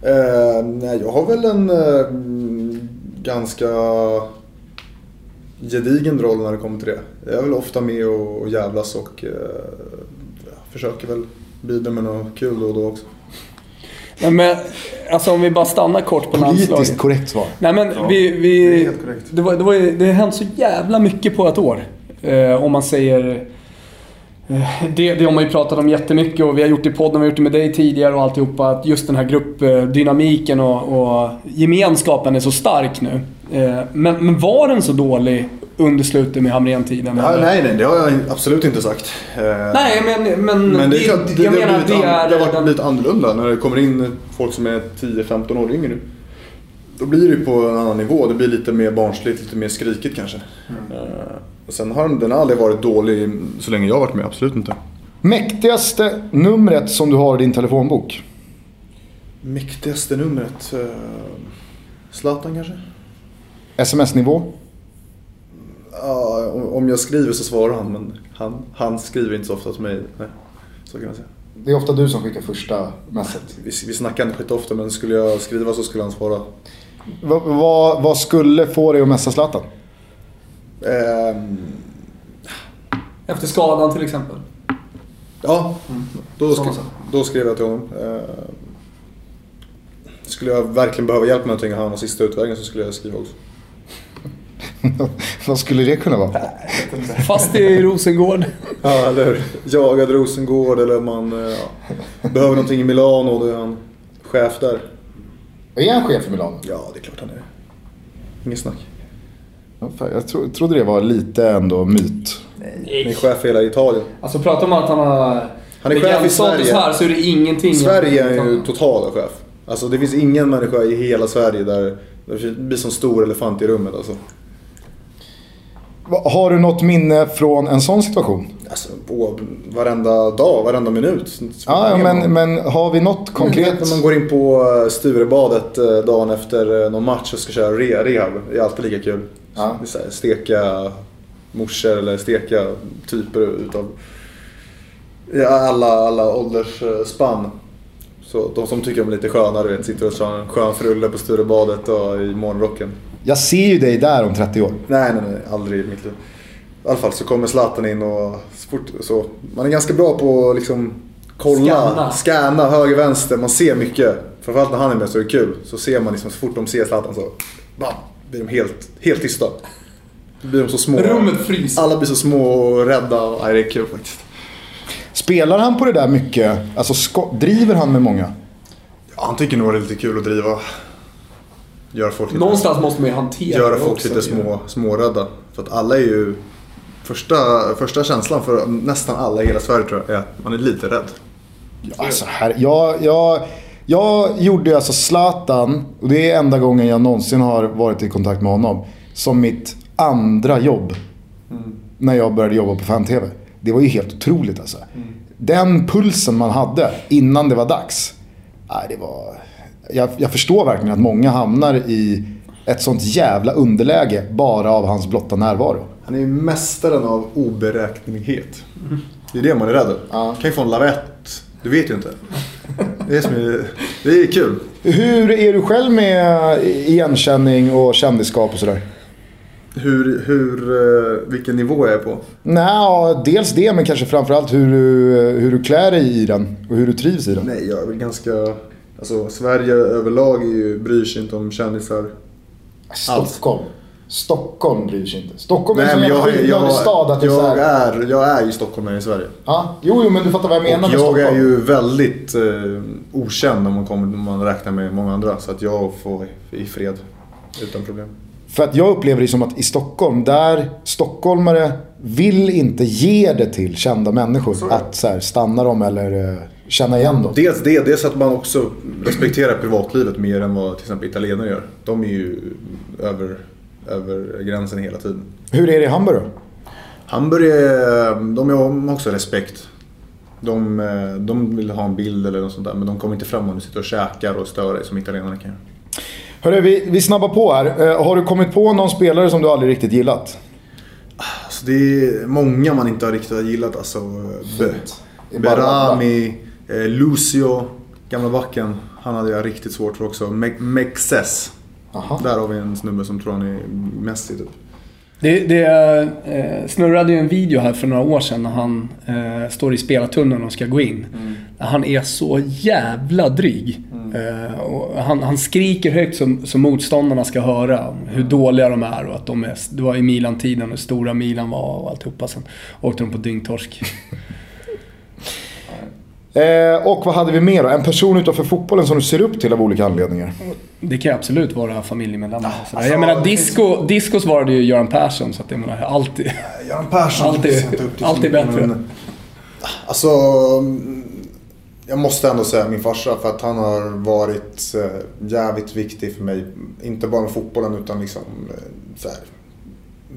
Eh, nej, jag har väl en eh, ganska gedigen roll när det kommer till det. Jag är väl ofta med och, och jävlas och eh, försöker väl bidra med något kul då och då också. Nej, men, alltså om vi bara stannar kort på Politiskt landslaget. korrekt svar. Nej men vi... vi det är helt korrekt. det, var, det, var, ju- det har hänt så jävla mycket på ett år. Eh, om man säger... eh, Det, det har man ju pratat om jättemycket och vi har gjort det i podden, vi har gjort det med dig tidigare och alltihopa. Att just den här gruppdynamiken och, och gemenskapen är så stark nu. Eh, Men, men var den så dålig under slutet med Hamrén-tiden? Ja, nej, nej, det har jag absolut inte sagt. Eh, Nej, men, men, Men det är klart, det, jag det, menar det är... det har varit den- lite annorlunda när det kommer in folk som är 10-15 år yngre. Då blir det på en annan nivå. Det blir lite mer barnsligt, lite mer skrikigt kanske. Eh, och sen har den, aldrig varit dålig så länge jag har varit med, absolut inte. Mäktigaste numret som du har i din telefonbok? Mäktigaste numret? eh, Zlatan kanske? Sms-nivå? Ja, om- jag skriver så svarar han men han, han skriver inte så ofta till mig. Nej, så kan man säga. Det är ofta du som skickar första messet. Vi, vi snackar inte skit ofta men skulle jag skriva så skulle han svara. Vad, vad, vad skulle få dig att messa Zlatan? Ehm, Efter skadan till exempel. Ja, då, sk- Sådana saker. då skrev jag till honom. Eh, skulle jag verkligen behöva hjälp med någonting och han var sista utvägen så skulle jag skriva också. <laughs> vad skulle det kunna vara? Fast i Rosengård. <laughs> Ja, eller hur? Jagad Rosengård eller man eh, ja, behöver någonting i Milano och då är han chef där. Är han chef i Milano? Ja, det är klart han är. Inget snack. Jag tro, trodde det var lite ändå myt. Han är chef för hela Italien. Alltså prata om att han har... Han är chef i Sverige. här så är det ingenting. Sverige är ju totala chef. Alltså det finns ingen människa i hela Sverige där det blir som stor elefant i rummet alltså. Har du något minne från en sån situation? Alltså på varenda dag, varenda minut. Ja, ja, men, men har vi något Konkret konkret? när man går in på eh, Sturebadet eh, dagen efter eh, någon match och ska köra re- rehab. Det är alltid lika kul. Ja. Här, steka morsor eller steka typer utav alla, alla åldersspann. Så de som tycker de är lite sköna, du vet, sitter och tar en skön frulle på Sturebadet och i morgonrocken. Jag ser ju dig där om 30 år. Nej, nej, nej. Aldrig i mitt liv. I alla fall så kommer Zlatan in och fort, så. Man är ganska bra på att liksom kolla, Scanna. höger, vänster. Man ser mycket. Framförallt när han är med så är det kul. Så ser man liksom så fort de ser Zlatan så bam, blir de helt, helt tysta. Då blir de så små. Rummet fryser. Alla blir så små och rädda. Nej, det är kul faktiskt. Spelar han på det där mycket? Alltså driver han med många? Ja, han tycker nog det är lite kul att driva. Göra folk lite, Någonstans måste man ju hantera göra folk också. lite små, smårädda. För att alla är ju... Första, första känslan för nästan alla i hela Sverige tror jag är att man är lite rädd. Alltså, här, jag, jag, jag gjorde alltså Zlatan, och det är enda gången jag någonsin har varit i kontakt med honom, som mitt andra jobb. När jag började jobba på fan-tv. Det var ju helt otroligt alltså. Den pulsen man hade innan det var dags. Nej, det var... jag, jag förstår verkligen att många hamnar i ett sånt jävla underläge bara av hans blotta närvaro. Han är ju mästaren av oberäknelighet. Det är det man är rädd Ja. kan ju få en lavett. Du vet ju inte. Det är, som är, det är kul. Hur är du själv med igenkänning och kändisskap och sådär? Hur, hur, eh, vilken nivå jag är på. Nej, dels det men kanske framförallt hur du, hur du klär dig i den och hur du trivs i den. Nej, jag är väl ganska... Alltså Sverige överlag är ju, bryr sig inte om kändisar. Stockholm. Stockholm bryr sig inte. Stockholm är Nej, en sån jävla jag, jag, stad att jag, här, är, jag är ju stockholmare i Sverige. ja, jo, jo, men du fattar vad jag menar Och med jag Stockholm. är ju väldigt eh, okänd om man, kommer, om man räknar med många andra. Så att jag får i fred utan problem. För att jag upplever det som att i Stockholm, där stockholmare vill inte ge det till kända människor. Att så här, stanna dem eller eh, känna igen dem. Dels det, dels att man också respekterar privatlivet mer än vad till exempel italienare gör. De är ju över, över gränsen hela tiden. Hur är det i Hamburg då? Hamburg, är- de har också respekt. De, de vill ha en bild eller något sånt där men de kommer inte fram om du sitter och käkar och stör dig som italienarna kan göra. Hörru, vi, vi snabbar på här. Eh, har du kommit på någon spelare som du aldrig riktigt gillat? Alltså det är många man inte har riktigt gillat alltså. Be, Berami, Lucio, gamla backen. Han hade jag riktigt svårt för också. Me- Mexes. Aha. Där har vi en snubbe som tror han är Messi typ. Det, det eh, snurrade ju en video här för några år sedan när han eh, står i spelartunneln och ska gå in. Han är så jävla dryg. Eh, och han, han skriker högt som, som motståndarna ska höra hur dåliga de är och att de är... Det var i Milan-tiden och hur stora Milan var och alltihopa. Sen åkte de på dyngtorsk. <laughs> Eh, och vad hade vi mer då? En person utanför fotbollen som du ser upp till av olika anledningar? Det kan ju absolut vara familjemedlemmar. sådär. alltså, jag menar, disco, disco svarade ju Göran Persson, så att jag menar, alltid... Göran Persson till alltid så mycket, bättre. men- Alltså, jag måste ändå säga min farsa för att han har varit eh, jävligt viktig för mig. Inte bara med fotbollen utan liksom eh, så här,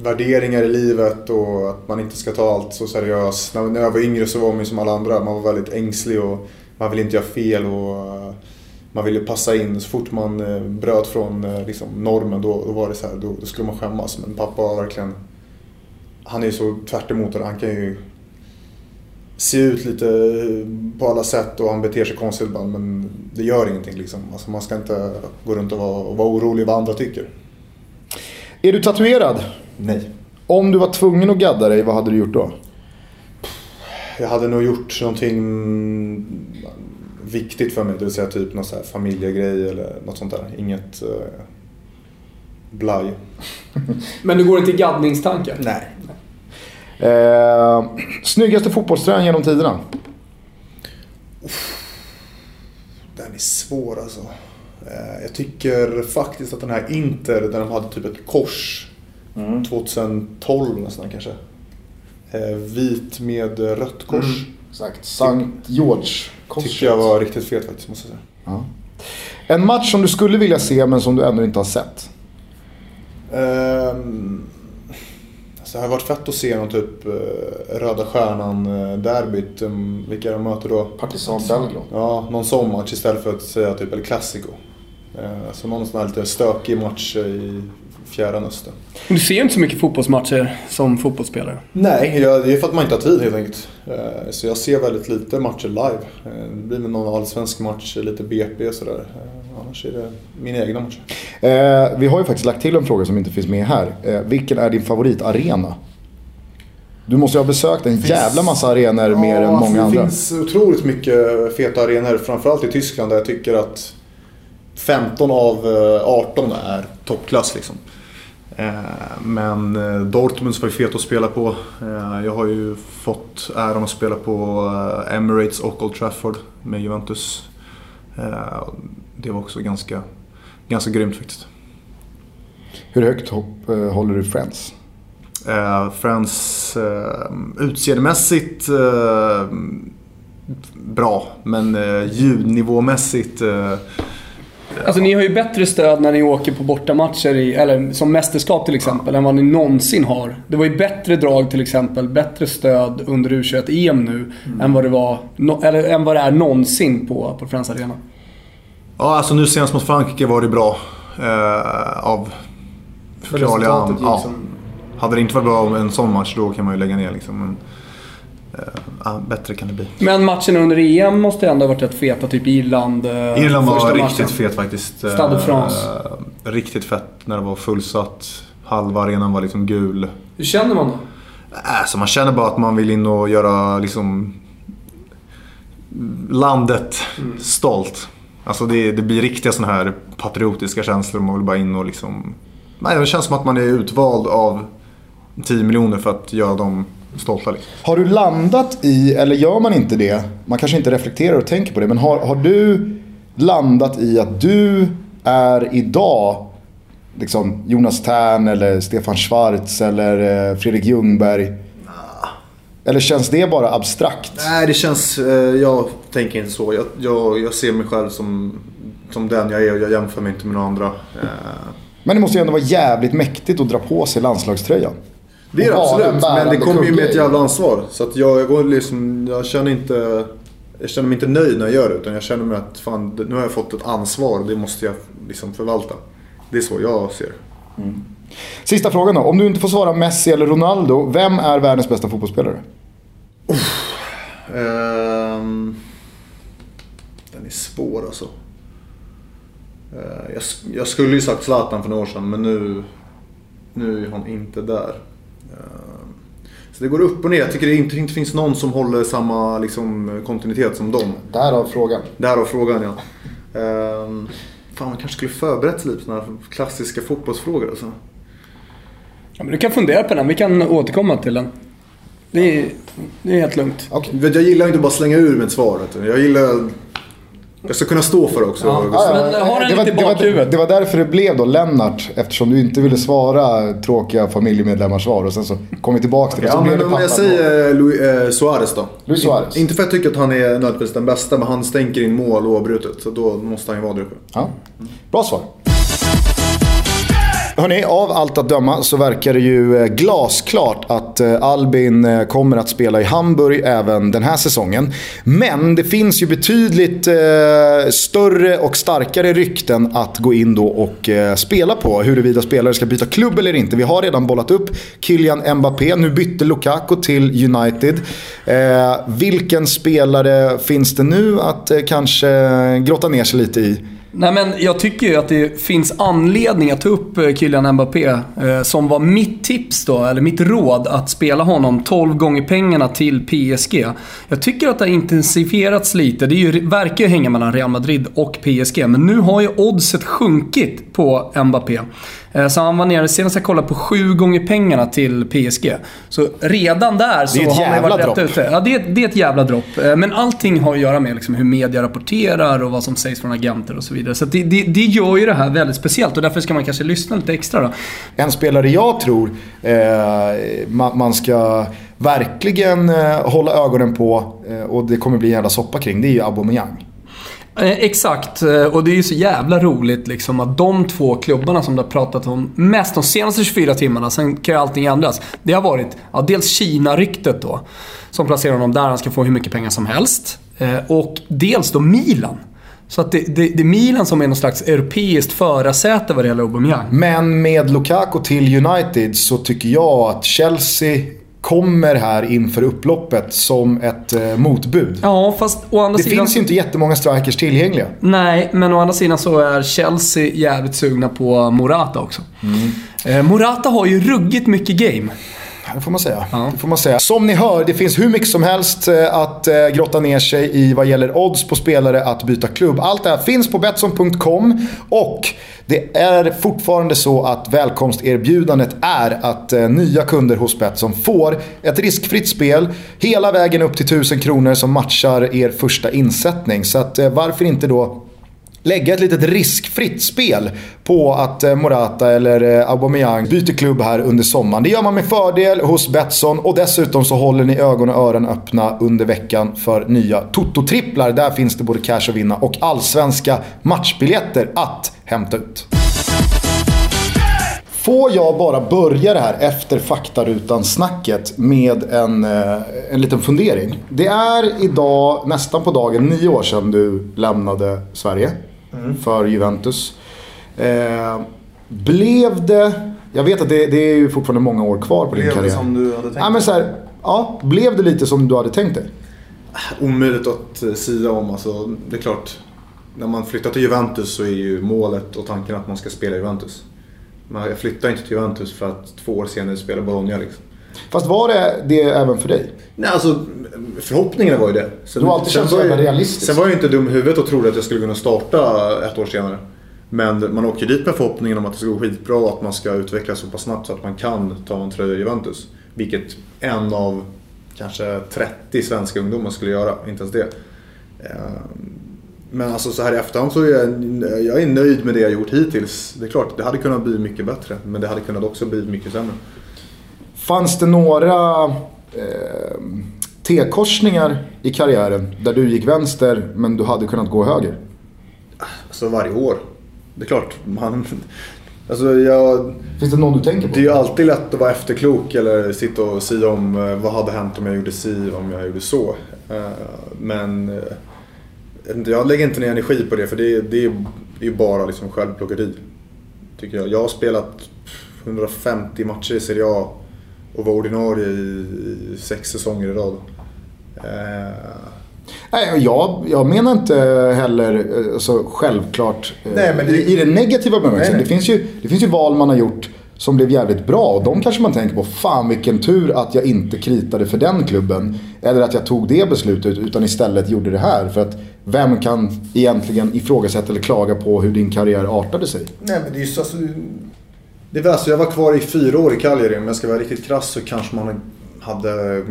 värderingar i livet och att man inte ska ta allt så seriöst. När, jag var yngre så var man ju som alla andra. Man var väldigt ängslig och man ville inte göra fel och eh, man ville passa in. Så fort man eh, bröt från eh, liksom, normen då, då var det så här, då, då skulle man skämmas. Men pappa var verkligen han är ju så tvärt emot det. Han kan ju se ut lite på alla sätt och han beter sig konstigt ibland men det gör ingenting liksom. Alltså man ska inte gå runt och vara, och vara orolig vad andra tycker. Är du tatuerad? Nej. Om du var tvungen att gadda dig, vad hade du gjort då? Jag hade nog gjort någonting viktigt för mig, det vill säga typ någon så här familjegrej eller något sånt där. Inget uh, blaj. <laughs> Men du går inte i gaddningstankar? Nej. Eh, snyggaste fotbollströjan genom tiderna? Den är svår alltså. Eh, Jag tycker faktiskt att den här Inter, där de hade typ ett kors. 2012 nästan kanske. Eh, Vit med rött kors. Exakt. Sankt George. Tycker jag var riktigt fet faktiskt måste jag säga. Ja. En match som du skulle vilja se men som du ännu inte har sett? Ehm, så det har varit fett att se någon typ eh, Röda Stjärnan-derbyt. Um, vilka de möter då? Partisan Belgrad. Ja, någon sån match istället för att säga typ El Clasico. Eh, så någon sån här lite stökig match i fjärran öster. Du ser ju inte så mycket fotbollsmatcher som fotbollsspelare. Nej, jag, det är för att man inte har tid helt enkelt. Eh, Så jag ser väldigt lite matcher live. Eh, Det blir väl någon allsvensk match, lite BP och sådär. Eh, Annars är det mina egna matcher. Eh, vi har ju faktiskt lagt till en fråga som inte finns med här. Eh, vilken är din favoritarena? Du måste ju ha besökt en jävla massa arenor mer än många det andra. finns otroligt mycket feta arenor, framförallt i Tyskland där jag tycker att 15 av eh, 18 är toppklass liksom. Eh, Men eh, Dortmunds var ju fet att spela på. Eh, Jag har ju fått äran att spela på Emirates och Old Trafford med Juventus. Det var också ganska, ganska grymt faktiskt. Hur högt hopp håller du Friends? Eh, Friends eh, utseendemässigt eh, bra, men eh, ljudnivåmässigt eh, Alltså ni har ju bättre stöd när ni åker på bortamatcher, i, eller som mästerskap till exempel, än vad ni någonsin har. Det var ju bättre drag till exempel, bättre stöd under U21-EM nu, än, vad det var, no, eller, än vad det är någonsin på, på Friends Arena. Ja, alltså nu senast mot Frankrike var det bra. Eh, av förklarliga gick ja. Hade det inte varit bra om en sån match, då kan man ju lägga ner liksom. Men, eh, ja, bättre kan det bli. Men matchen under EM måste ändå ha varit rätt feta, typ Irland. eh, Irland var riktigt matchen. fet faktiskt. Eh, Stade de France. riktigt fett när det var fullsatt. Halva arenan var liksom gul. Hur känner man då? Alltså man känner bara att man vill in och göra liksom landet stolt. Alltså det, det blir riktiga sådana här patriotiska känslor. Man vill bara in och liksom... Nej, det känns som att man är utvald av 10 miljoner för att göra dem stolta. Liksom. Har du landat i, eller gör man inte det, man kanske inte reflekterar och tänker på det, men har, har du landat i att du är idag liksom Jonas Tern eller Stefan Schwarz eller eh, Fredrik Ljungberg? Eller känns det bara abstrakt? Nej, det känns... Eh, jag tänker inte så. Jag, jag, jag ser mig själv som, som den jag är och jag jämför mig inte med några andra. Eh, Men det måste ju ändå vara jävligt mäktigt att dra på sig landslagströjan. Det är det absolut, men det kommer ju med ett jävla ansvar. Så att jag, jag, går liksom, jag känner inte... Jag känner mig inte nöjd när jag gör det. Utan jag känner mig att fan, nu har jag fått ett ansvar och det måste jag liksom förvalta. Det är så jag ser det. Sista frågan då. Om du inte får svara Messi eller Ronaldo, vem är världens bästa fotbollsspelare? Ehm, den är svår alltså. Eh, jag, jag skulle ju sagt Zlatan för några år sedan men nu, nu är han inte där. Ehm, så det går upp och ner. Jag tycker det inte, inte finns någon som håller samma liksom, kontinuitet som dem. Därav frågan. Därav frågan ja. Ehm, fan man kanske skulle förberett sig lite på sådana här klassiska fotbollsfrågor alltså. Ja, men du kan fundera på den, vi kan återkomma till den. Det är, det är helt lugnt. Vet, Jag gillar inte bara slänga ur med ett svar. Jag gillar... Jag ska kunna stå för det också. Ja. Gustav. Men har den det, var, lite i det, var, bakhuvudet. det var därför det blev då Lennart. Eftersom du inte ville svara tråkiga familjemedlemmars svar. Och sen så kom vi tillbaka till det. Ja, men det om jag säger Luis eh, Suarez då. Luis Suarez. Inte för att jag tycker att han är nödvändigtvis den bästa, men han stänker in mål oavbrutet. Så då måste han ju vara där uppe. Ja. Bra svar. Hörrni, av allt att döma så verkar det ju eh, glasklart att eh, Albin eh, kommer att spela i Hamburg även den här säsongen. Men det finns ju betydligt större och starkare rykten att gå in då och spela på. Huruvida spelare ska byta klubb eller inte. Vi har redan bollat upp Kylian Mbappé. Nu bytte Lukaku till United. Vilken spelare finns det nu att kanske grotta ner sig lite i? Nej men jag tycker ju att det finns anledning att ta upp eh, Kylian Mbappé. Eh, som var mitt tips då, eller mitt råd, att spela honom 12 gånger pengarna till PSG. Jag tycker att det har intensifierats lite. Det är ju, verkar ju hänga mellan Real Madrid och PSG. Men nu har ju oddset sjunkit på Mbappé. Eh, så han var nere, senast jag kollade, på 7 gånger pengarna till PSG. Så redan där så har man varit rätt ute. Ja, det, är- det är ett jävla dropp. Eh, Men allting har att göra med liksom hur media rapporterar och vad som sägs från agenter och så vidare. Så det, det, det gör ju det här väldigt speciellt och därför ska man kanske lyssna lite extra då. En spelare jag tror eh, man, man ska verkligen eh, hålla ögonen på eh, och det kommer bli en jävla soppa kring. Det är ju Aubameyang. Eh, exakt, eh, och det är ju så jävla roligt liksom att de två klubbarna som det har pratat om mest de senaste 24 timmarna, sen kan ju allting ändras. Det har varit ja, dels Kina-ryktet då, som placerar honom där han ska få hur mycket pengar som helst. Eh, och dels då Milan. Så att det, det, det är Milan som är någon slags europeiskt förarsäte vad det gäller Aubameyang. Men med Lukaku till United så tycker jag att Chelsea kommer här inför upploppet som ett eh, motbud. Ja, fast å andra Det sidan... finns ju inte jättemånga strikers tillgängliga. Nej, men å andra sidan så är Chelsea jävligt sugna på Morata också. Eh, Morata har ju ruggigt mycket game. Det får man säga. Det får man säga. Som ni hör, det finns hur mycket som helst eh, att eh, grotta ner sig i vad gäller odds på spelare att byta klubb. Allt det här finns på Betsson.com och det är fortfarande så att välkomsterbjudandet är att eh, nya kunder hos Betsson får ett riskfritt spel hela vägen upp till 1000 kronor som matchar er första insättning. Så att, varför inte då lägga ett litet riskfritt spel på att eh, Morata eller eh, Aubameyang byter klubb här under sommaren. Det gör man med fördel hos Betsson och dessutom så håller ni ögon och öron öppna under veckan för nya Toto-tripplar. Där finns det både cash att vinna och allsvenska matchbiljetter att hämta ut. Får jag bara börja det här efter faktarutan-snacket med en, eh, en liten fundering. Det är idag nästan på dagen nio år sedan du lämnade Sverige för Juventus. Eh, blev det, jag vet att det, det är ju fortfarande många år kvar på din Blev det karriär. som du hade tänkt Ja, men så här, ja, blev det lite som du hade tänkt dig? Omöjligt att eh, sia om. Alltså, det är klart, när man flyttar till Juventus så är ju målet och tanken att man ska spela i Juventus. Men jag flyttar inte till Juventus för att två år senare spela Bologna. Liksom. Fast var det det även för dig? Nej, alltså förhoppningarna var ju det. Sen, Du har alltid känt så jävla realistisk. Sen var jag ju inte dum i huvudet och trodde att jag skulle kunna starta ett år senare. Men man åker dit med förhoppningen om att det ska gå skitbra och att man ska utvecklas så pass snabbt så att man kan ta en tröja i Juventus. Vilket en av kanske 30 svenska ungdomar skulle göra, inte ens det. Eh, Men alltså så här i efterhand så är jag, jag är nöjd med det jag gjort hittills. Det är klart, det hade kunnat bli mycket bättre. Men det hade kunnat också bli mycket sämre. Fanns det några eh, T-korsningar i karriären där du gick vänster men du hade kunnat gå höger? Alltså varje år. Det är klart, man... Alltså jag... Finns det någon du tänker på? Det är ju alltid lätt att vara efterklok eller sitta och säga om eh, vad hade hänt om jag gjorde si, om jag gjorde så. Eh, Men eh, jag lägger inte ner energi på det för det, det är ju bara liksom självplågeri. Tycker jag. Jag har spelat 150 matcher i Serie A och var ordinarie i, sex säsonger i rad. Eh, Nej, jag, jag menar inte heller eh, så självklart eh, Nej, men det- i, i den negativa bemärkelsen. Det, finns ju, det finns ju val man har gjort som blev jävligt bra och de kanske man tänker på. Fan vilken tur att jag inte kritade för den klubben. Eller att jag tog det beslutet utan istället gjorde det här. För att vem kan egentligen ifrågasätta eller klaga på hur din karriär artade sig? Nej men det är ju så alltså, det var alltså, jag var kvar i fyra år i Cagliari om jag ska vara riktigt krass så kanske man hade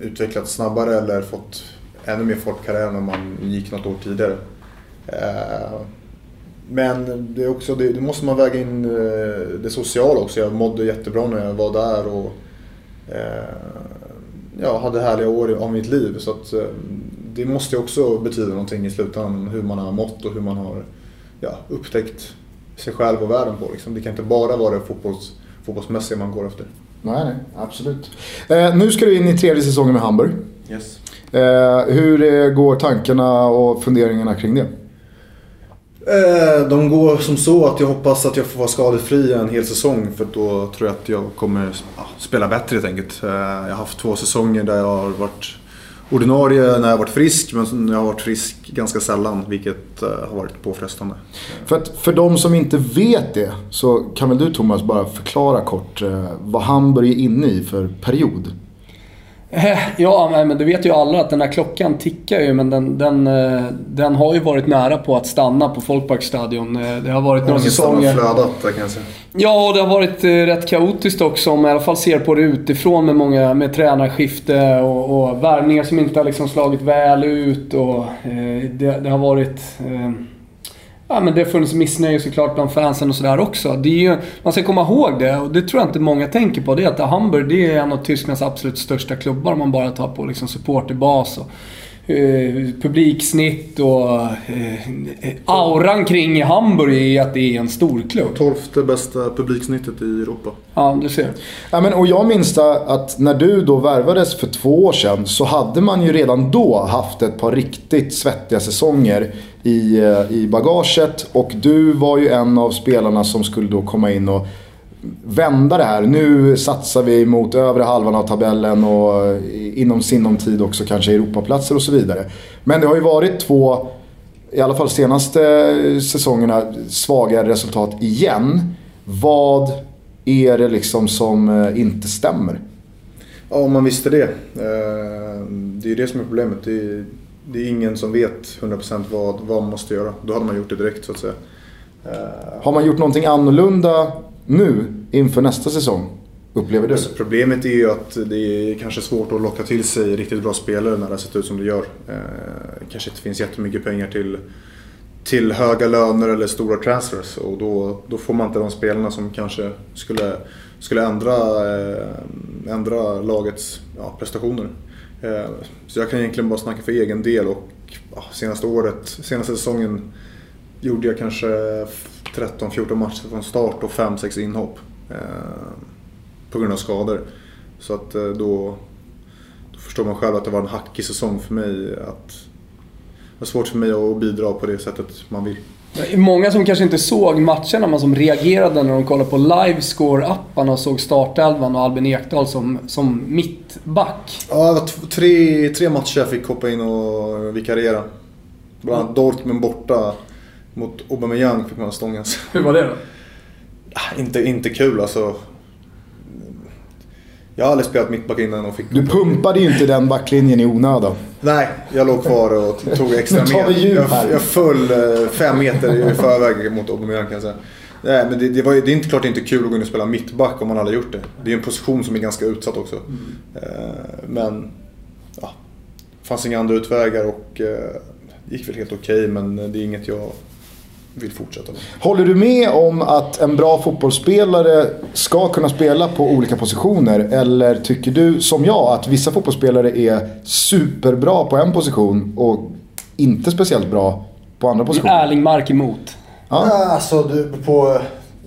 utvecklats snabbare eller fått ännu mer fart på karriären om man gick något år tidigare. Eh, men det, är också, det, måste man väga in eh, det sociala också. Jag mådde jättebra när jag var där och eh, ja, hade härliga år av mitt liv. Så att, det måste ju också betyda någonting i slutändan hur man har mått och hur man har ja, upptäckt sig själv och världen på. Liksom. Det kan inte bara vara det fotbolls, fotbollsmässiga man går efter. Nej, nej, absolut. Eh, nu ska du in i tredje säsongen med Hamburg. Yes. Eh, hur eh, går tankarna och funderingarna kring det? Eh, De går som så att jag hoppas att jag får vara skadefri en hel säsong för då tror jag att jag kommer spela bättre helt enkelt. Eh, Jag har haft två säsonger där jag har varit ordinarie när jag varit frisk men jag har varit frisk ganska sällan vilket eh, har varit påfrestande. För, att, för de som inte vet det så kan väl du Thomas bara förklara kort eh, vad Hamburg är inne i för period? Eh, Ja, men det vet ju alla att den här klockan tickar ju men den, den, eh, den har ju varit nära på att stanna på Folkparkstadion. Eh, Det har varit några Ångesten har säsonger. flödat där kan jag säga. Ja, och det har varit rätt kaotiskt också om man i alla fall ser på det utifrån med många med tränarskifte och, och värvningar som inte har liksom slagit väl ut och eh, det, det har varit... Eh, ja, men det har funnits missnöje såklart bland fansen och sådär också. Det är ju, man ska komma ihåg det och det tror jag inte många tänker på. Det är att Hamburg det är en av Tysklands absolut största klubbar om man bara tar på liksom supporterbas och eh, publiksnitt och eh, auran kring Hamburg är att det är en storklubb. Tolfte bästa publiksnittet i Europa. Ja, du ser. Ja, men, och jag minns att när du då värvades för två år sedan så hade man ju redan då haft ett par riktigt svettiga säsonger i, eh, i bagaget. Och du var ju en av spelarna som skulle då komma in och vända det här. Nu satsar vi mot övre halvan av tabellen och inom sinom tid också kanske Europaplatser och så vidare. Men det har ju varit två, i alla fall senaste säsongerna, svaga resultat igen. Vad är det liksom som eh, inte stämmer? Ja, om man visste det. Eh, det är ju det som är problemet. Det är, det är ingen som vet 100% vad, vad man måste göra. Då hade man gjort det direkt så att säga. Eh, Har man gjort någonting annorlunda nu inför nästa säsong? Upplever du? Alltså, problemet är ju att det är kanske svårt att locka till sig riktigt bra spelare när det har sett ut som det gör. Eh, kanske inte finns jättemycket pengar till, till höga löner eller stora transfers och då, då får man inte de spelarna som kanske skulle, skulle ändra, eh, ändra lagets ja, prestationer. Eh, så jag kan egentligen bara snacka för egen del och ja, senaste året, senaste säsongen gjorde jag kanske 13-14 matcher från start och 5-6 inhopp. Eh, på grund av skador. Så att eh, då, då förstår man själv att det var en hackig säsong för mig. Att, det var svårt för mig att bidra på det sättet man vill. Många som kanske inte såg matcherna, men som reagerade när de kollade på Livescore-appen och såg startelvan och Albin Ekdal som, som mittback. Ja, det var tre, tre matcher jag fick hoppa in och vikariera. Bland annat Dortmund borta mot Aubameyang fick man stångas. <laughs> Hur var det då? Ah, inte, inte kul alltså. Jag har aldrig spelat mittback innan och fick... Du pumpade ju inte den backlinjen i onödan. Nej, jag låg kvar och tog extra med. Jag, jag föll eh, fem meter i förväg mot Aubameyang kan jag säga. Nej, men det, det, var, det är inte klart det är inte kul att gå in och spela mittback om man aldrig gjort det. Det är en position som är ganska utsatt också. Mm. Men ja, det fanns inga andra utvägar och det gick väl helt okej okay, men det är inget jag vill fortsätta med. Håller du med om att en bra fotbollsspelare ska kunna spela på olika positioner? Eller tycker du, som jag, att vissa fotbollsspelare är superbra på en position och inte speciellt bra på andra positioner? Erling Mark emot. Ja, alltså du på...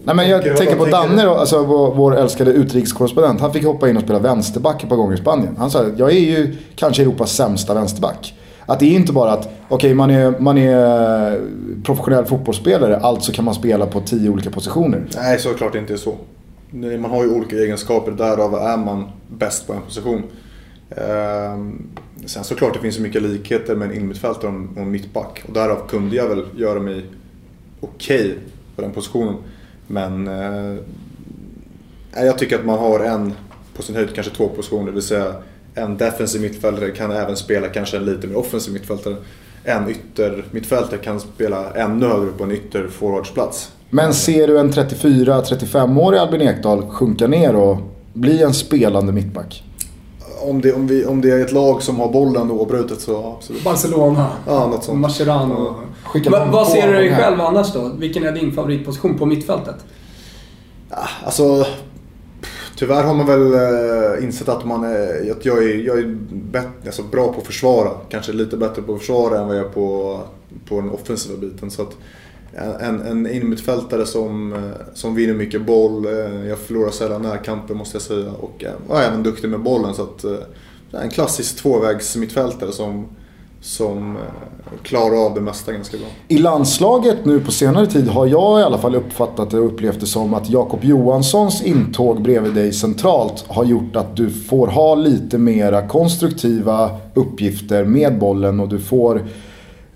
Nej, men jag tänker på Danne då, alltså vår, vår älskade utrikeskorrespondent. Han fick hoppa in och spela vänsterback ett par gånger i Spanien. Han sa jag är ju kanske Europas sämsta vänsterback. Att det är inte bara att, okej okay, man, är, man är eh, professionell fotbollsspelare, alltså kan man spela på tio olika positioner. Nej, såklart inte är så. Man har ju olika egenskaper, därav är man bäst på en position. Ehm, sen såklart det finns så mycket likheter med en innermittfältare och en mittback. Och därav kunde jag väl göra mig okej okay på den positionen. Men eh, jag tycker att man har en, på sin höjd kanske två positioner. Det vill säga en defensiv mittfältare kan även spela kanske en lite mer offensiv mittfältare. En yttermittfältare kan spela ännu högre på en ytterforwardsplats. Men ser du en 34-35-årig Albin Ekdal sjunka ner och bli en spelande mittback? Om det, om, vi, om det är ett lag som har bollen oavbrutet så absolut. Barcelona, ja, något sånt. Mascherano. Ja. vad ser du dig själv annars då? Vilken är din favoritposition på mittfältet? Alltså, Tyvärr har man väl eh, insett att, man är, att jag är, jag är bett, alltså bra på att försvara. Kanske lite bättre på att försvara än vad jag är på, på den offensiva biten. Så att en, en innermittfältare som, eh, som vinner mycket boll, eh, jag förlorar sällan närkamper måste jag säga. Och är även duktig med bollen. Så att, en klassisk tvåvägsmittfältare som som eh, klarar av det mesta ganska bra. I landslaget nu på senare tid har jag i alla fall uppfattat det och upplevt det som att Jakob Johanssons intåg bredvid dig centralt har gjort att du får ha lite mera konstruktiva uppgifter med bollen och du får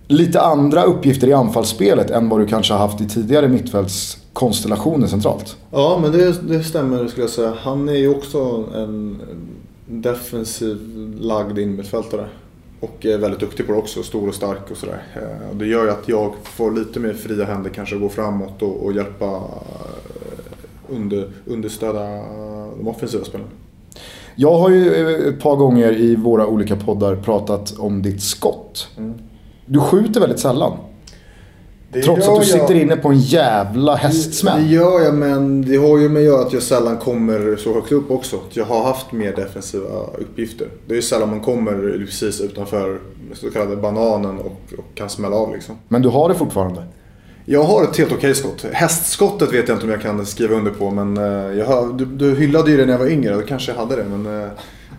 lite andra uppgifter i anfallsspelet än vad du kanske har haft i tidigare mittfältskonstellationer centralt. Ja, men det, det stämmer skulle jag säga. Han är ju också en defensiv lagd innermittfältare. Och är väldigt duktig på det också, stor och stark och sådär. Eh, det gör ju att jag får lite mer fria händer kanske att gå framåt och, och hjälpa eh, under, understöda de offensiva spelarna. Jag har ju eh, ett par gånger i våra olika poddar pratat om ditt skott. Mm. Du skjuter väldigt sällan. Det Trots att du sitter inne på en jävla hästsmäll. Det gör jag men det har ju med att göra att jag sällan kommer så högt upp också. Jag har haft mer defensiva uppgifter. Det är ju sällan man kommer precis utanför så kallade bananen och, och kan smälla av liksom. Men du har det fortfarande? Jag har ett helt okej skott. Hästskottet vet jag inte om jag kan skriva under på men eh, jag har, du, du hyllade ju det när jag var yngre, då kanske jag hade det. Men eh,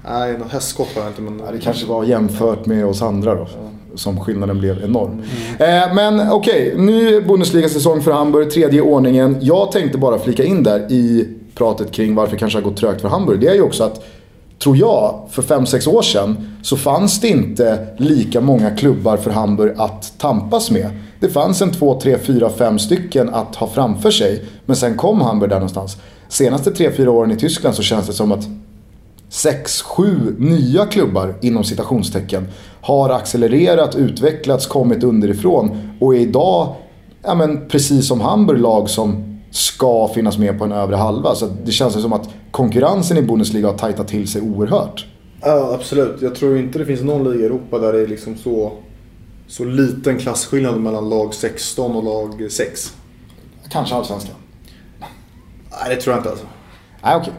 nej, något hästskott har jag inte. Men, Ja, det kanske var jämfört med oss andra då. Som skillnaden blev enorm. Eh, men okej, ny Bundesliga-säsong för Hamburg, tredje i ordningen. Jag tänkte bara flika in där i pratet kring varför det kanske har gått trögt för Hamburg. Det är ju också att, tror jag, för 5-6 år sedan så fanns det inte lika många klubbar för Hamburg att tampas med. Det fanns en 2, 3, 4, 5 stycken att ha framför sig. Men sen kom Hamburg där någonstans. Senaste 3-4 åren i Tyskland så känns det som att sex, sju nya klubbar inom citationstecken har accelererat, utvecklats, kommit underifrån och är idag, ja men precis som Hamburg, lag som ska finnas med på en övre halva. Så det känns som att konkurrensen i Bundesliga har tajtat till sig oerhört. Ja, absolut. Jag tror inte det finns någon liga i Europa där det är liksom så, så liten klasskillnad mellan lag 16 och lag 6. Kanske allsvenskan. Nej, det tror jag inte alltså. Nej okej,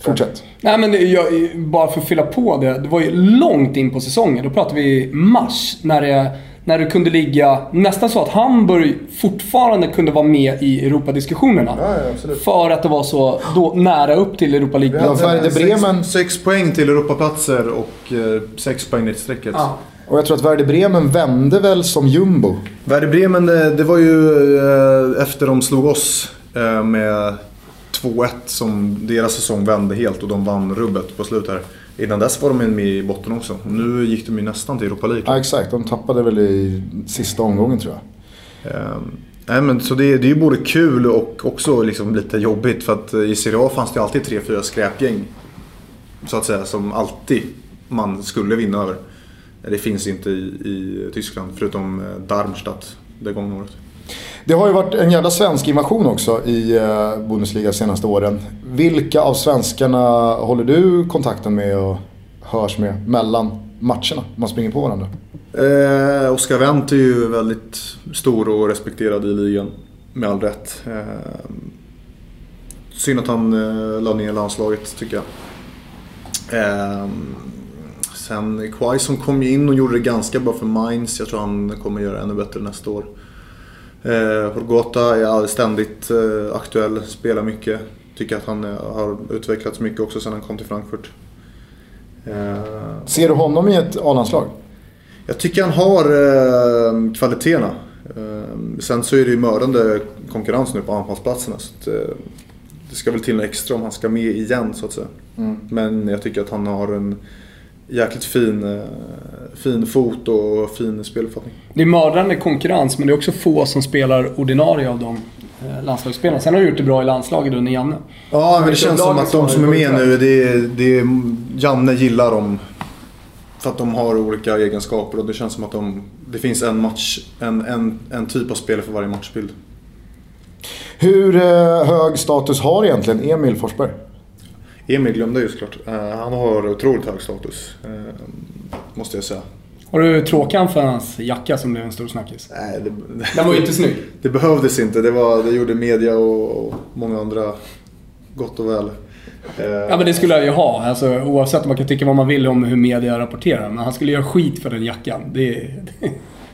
fortsätt. Nej men jag, bara för att fylla på det. Det var ju långt in på säsongen. Då pratar vi mars. När det, när det kunde ligga nästan så att Hamburg fortfarande kunde vara med i Europadiskussionerna. Ja, ja, absolut. För att det var så då, nära upp till Europa League. Ja, Werder Bremen- Sex, sex poäng till Europaplatser och eh, sex poäng ner till strecket. Ja. Och jag tror att Werder Bremen vände väl som jumbo. Werder Bremen, det, det var ju eh, efter de slog oss eh, med 2-1 som deras säsong vände helt och de vann rubbet på slutet här. Innan dess var de med i botten också. Och nu gick de ju nästan till Europa League. Ja exakt, de tappade väl i sista omgången tror jag. Ehm, nej, men, så det, det är ju både kul och också liksom lite jobbigt för att i Serie A fanns det alltid tre, fyra skräpgäng. Så att säga, som alltid man skulle vinna över. Det finns inte i, i Tyskland förutom eh, Darmstadt det gångna året. Det har ju varit en jävla svensk invasion också i eh, Bundesliga de senaste åren. Vilka av svenskarna håller du kontakten med och hörs med mellan matcherna? Man springer på varandra. Eh, Oskar Wendt är ju väldigt stor och respekterad i ligan. Med all rätt. Eh, synd att han eh, la ner landslaget tycker jag. Eh, sen Quaison kom ju in och gjorde det ganska bra för Mainz. Jag tror han kommer göra ännu bättre nästa år. Eh, Horgota är ständigt eh, aktuell, spelar mycket. Tycker att han eh, har utvecklats mycket också sedan han kom till Frankfurt. Eh, Ser du honom i ett A-landslag? jag tycker han har eh, kvaliteterna. Eh, sen så är det ju mördande konkurrens nu på anfallsplatserna. Så att, eh, det ska väl till något extra om han ska med igen så att säga. Men jag tycker att han har en jäkligt fin, eh, fin fot och fin speluppfattning. Det är mördande konkurrens, men det är också få som spelar ordinarie av de eh, landslagsspelarna. Sen har du gjort det bra i landslaget under Janne. Ja, men det känns som att de som är med nu, det är, det är, Janne gillar dem. För att de har olika egenskaper och det känns som att de, det finns en match, en, en, en typ av spelare för varje matchbild. Hur eh, hög status har egentligen Emil Forsberg? Emil glömde ju såklart. Eh, han har otroligt hög status. eh, måste jag säga. Har du tråkan för hans jacka som blev en stor snackis? Nej, det, Den var ju inte snygg. <laughs> det behövdes inte. Det, var, det gjorde media och, och många andra gott och väl. Eh, Ja men det skulle jag ju ha. Alltså, oavsett om man kan tycka vad man vill om hur media rapporterar. Men han skulle göra skit för den jackan. Det är...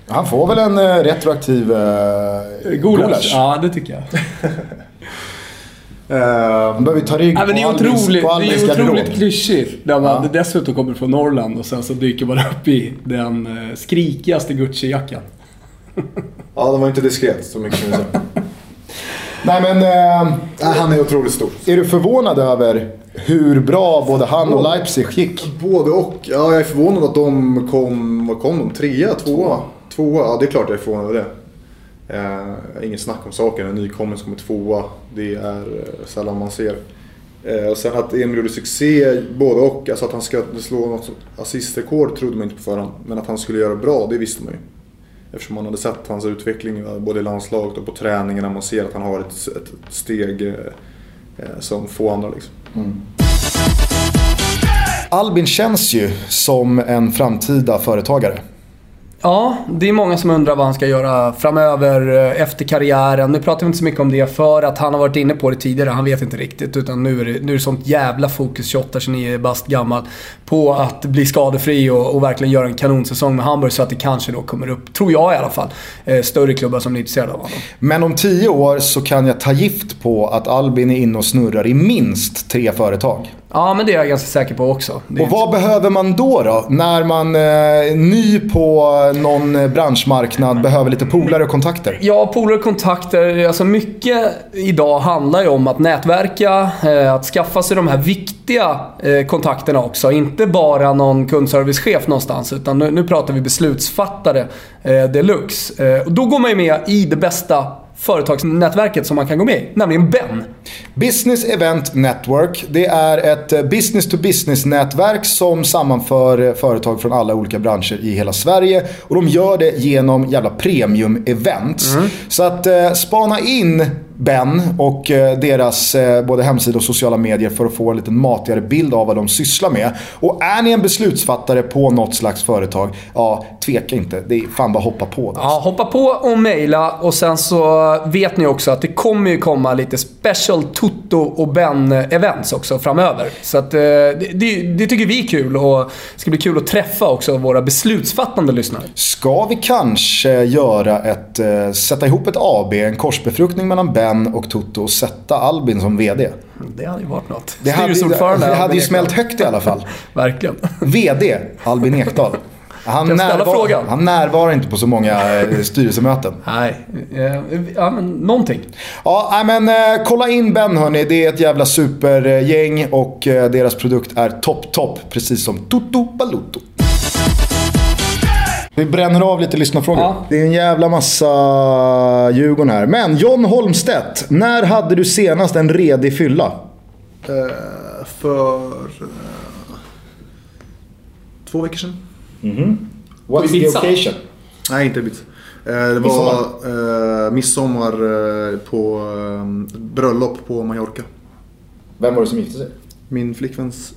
Han får väl en retroaktiv eh, gulasch. Ja, det tycker jag. <laughs> eh, Han behöver ta rygg Ja, men det är på Albins, det är garderob. otroligt klyschigt. När man dessutom kommer från Norrland och sen så dyker man upp i den eh, skrikigaste Gucci-jackan. <laughs> ja, de var inte diskret så mycket som vi sa. Nej men, eh, Nej, han är otroligt stor. är du förvånad över hur bra både han och Leipzig gick? Både och. Ja, jag är förvånad att de kom, vad kom de? Trea? Tvåa? Tvåa? Ja, det är klart jag är förvånad över det. Eh, inget snack om saken. En nykomling som kommer tvåa, det är eh, sällan man ser. Eh, och sen att Emil gjorde succé, både och. Alltså att han ska slå något assistrekord trodde man inte på förhand. Men att han skulle göra bra, det visste man ju. Eftersom man hade sett hans utveckling eh, både i landslaget och på träningarna. Man ser att han har ett, ett, steg som få andra liksom. Albin känns ju som en framtida företagare. Ja, det är många som undrar vad han ska göra framöver eh, efter karriären. Nu pratar vi inte så mycket om det för att han har varit inne på det tidigare. Han vet inte riktigt. Utan nu är det, nu är det sånt jävla fokus, 28-29 bast gammal, på att bli skadefri och, och, verkligen göra en kanonsäsong med Hamburg. Så att det kanske då kommer upp, tror jag i alla fall, eh, större klubbar som är intresserade av honom. Men om tio år så kan jag ta gift på att Albin är inne och snurrar i minst tre företag. Ja, men det är jag ganska säker på också. och vad behöver man då då? När man är eh, ny på någon branschmarknad, behöver lite polare och kontakter? Ja, polare och kontakter. Alltså mycket idag handlar ju om att nätverka, eh, att skaffa sig de här viktiga eh, kontakterna också. Inte bara någon kundservicechef någonstans, utan nu, pratar vi beslutsfattare eh, deluxe. Eh, och då går man ju med i det bästa företagsnätverket som man kan gå med i, nämligen BEN. Business Event Network. Det är ett eh, business-to-business-nätverk som sammanför eh, företag från alla olika branscher i hela Sverige. Och de gör det genom jävla premium-events. Mm. Så att eh, spana in Ben och eh, deras eh, både hemsida och sociala medier för att få en lite matigare bild av vad de sysslar med. Och är ni en beslutsfattare på något slags företag, ja, tveka inte. Det är fan bara hoppa på. Det. Ja, hoppa på och mejla och sen så vet ni också att det kommer ju komma lite special Toto och Ben-events också framöver. Så att, eh, det, det, det, tycker vi är kul och det ska bli kul att träffa också våra beslutsfattande lyssnare. Ska vi kanske göra ett, sätta ihop ett AB, en korsbefruktning mellan Ben Ben och Toto och sätta Albin som VD. Det hade ju varit något. Det hade, det hade ju smält högt i alla fall. <laughs> Verkligen. VD, Albin Ekdal. Han, närvar han närvarar inte på så många eh, styrelsemöten. Nej, eh, ja, men någonting. Ja, men eh, kolla in Ben hörni. Det är ett jävla supergäng och deras produkt är topp, topp. Precis som Toto Baluto. Vi bränner av lite lyssnarfrågor. Ja. Det är en jävla massa Djurgården här. Men John Holmstedt, när hade du senast en redig fylla? Uh, för uh, två veckor sedan. Mm -hmm. What's the occasion? Nej, inte Ibiza. Uh, det var uh, midsommar på bröllop på Mallorca. Vem var det som gifte sig? Min flickväns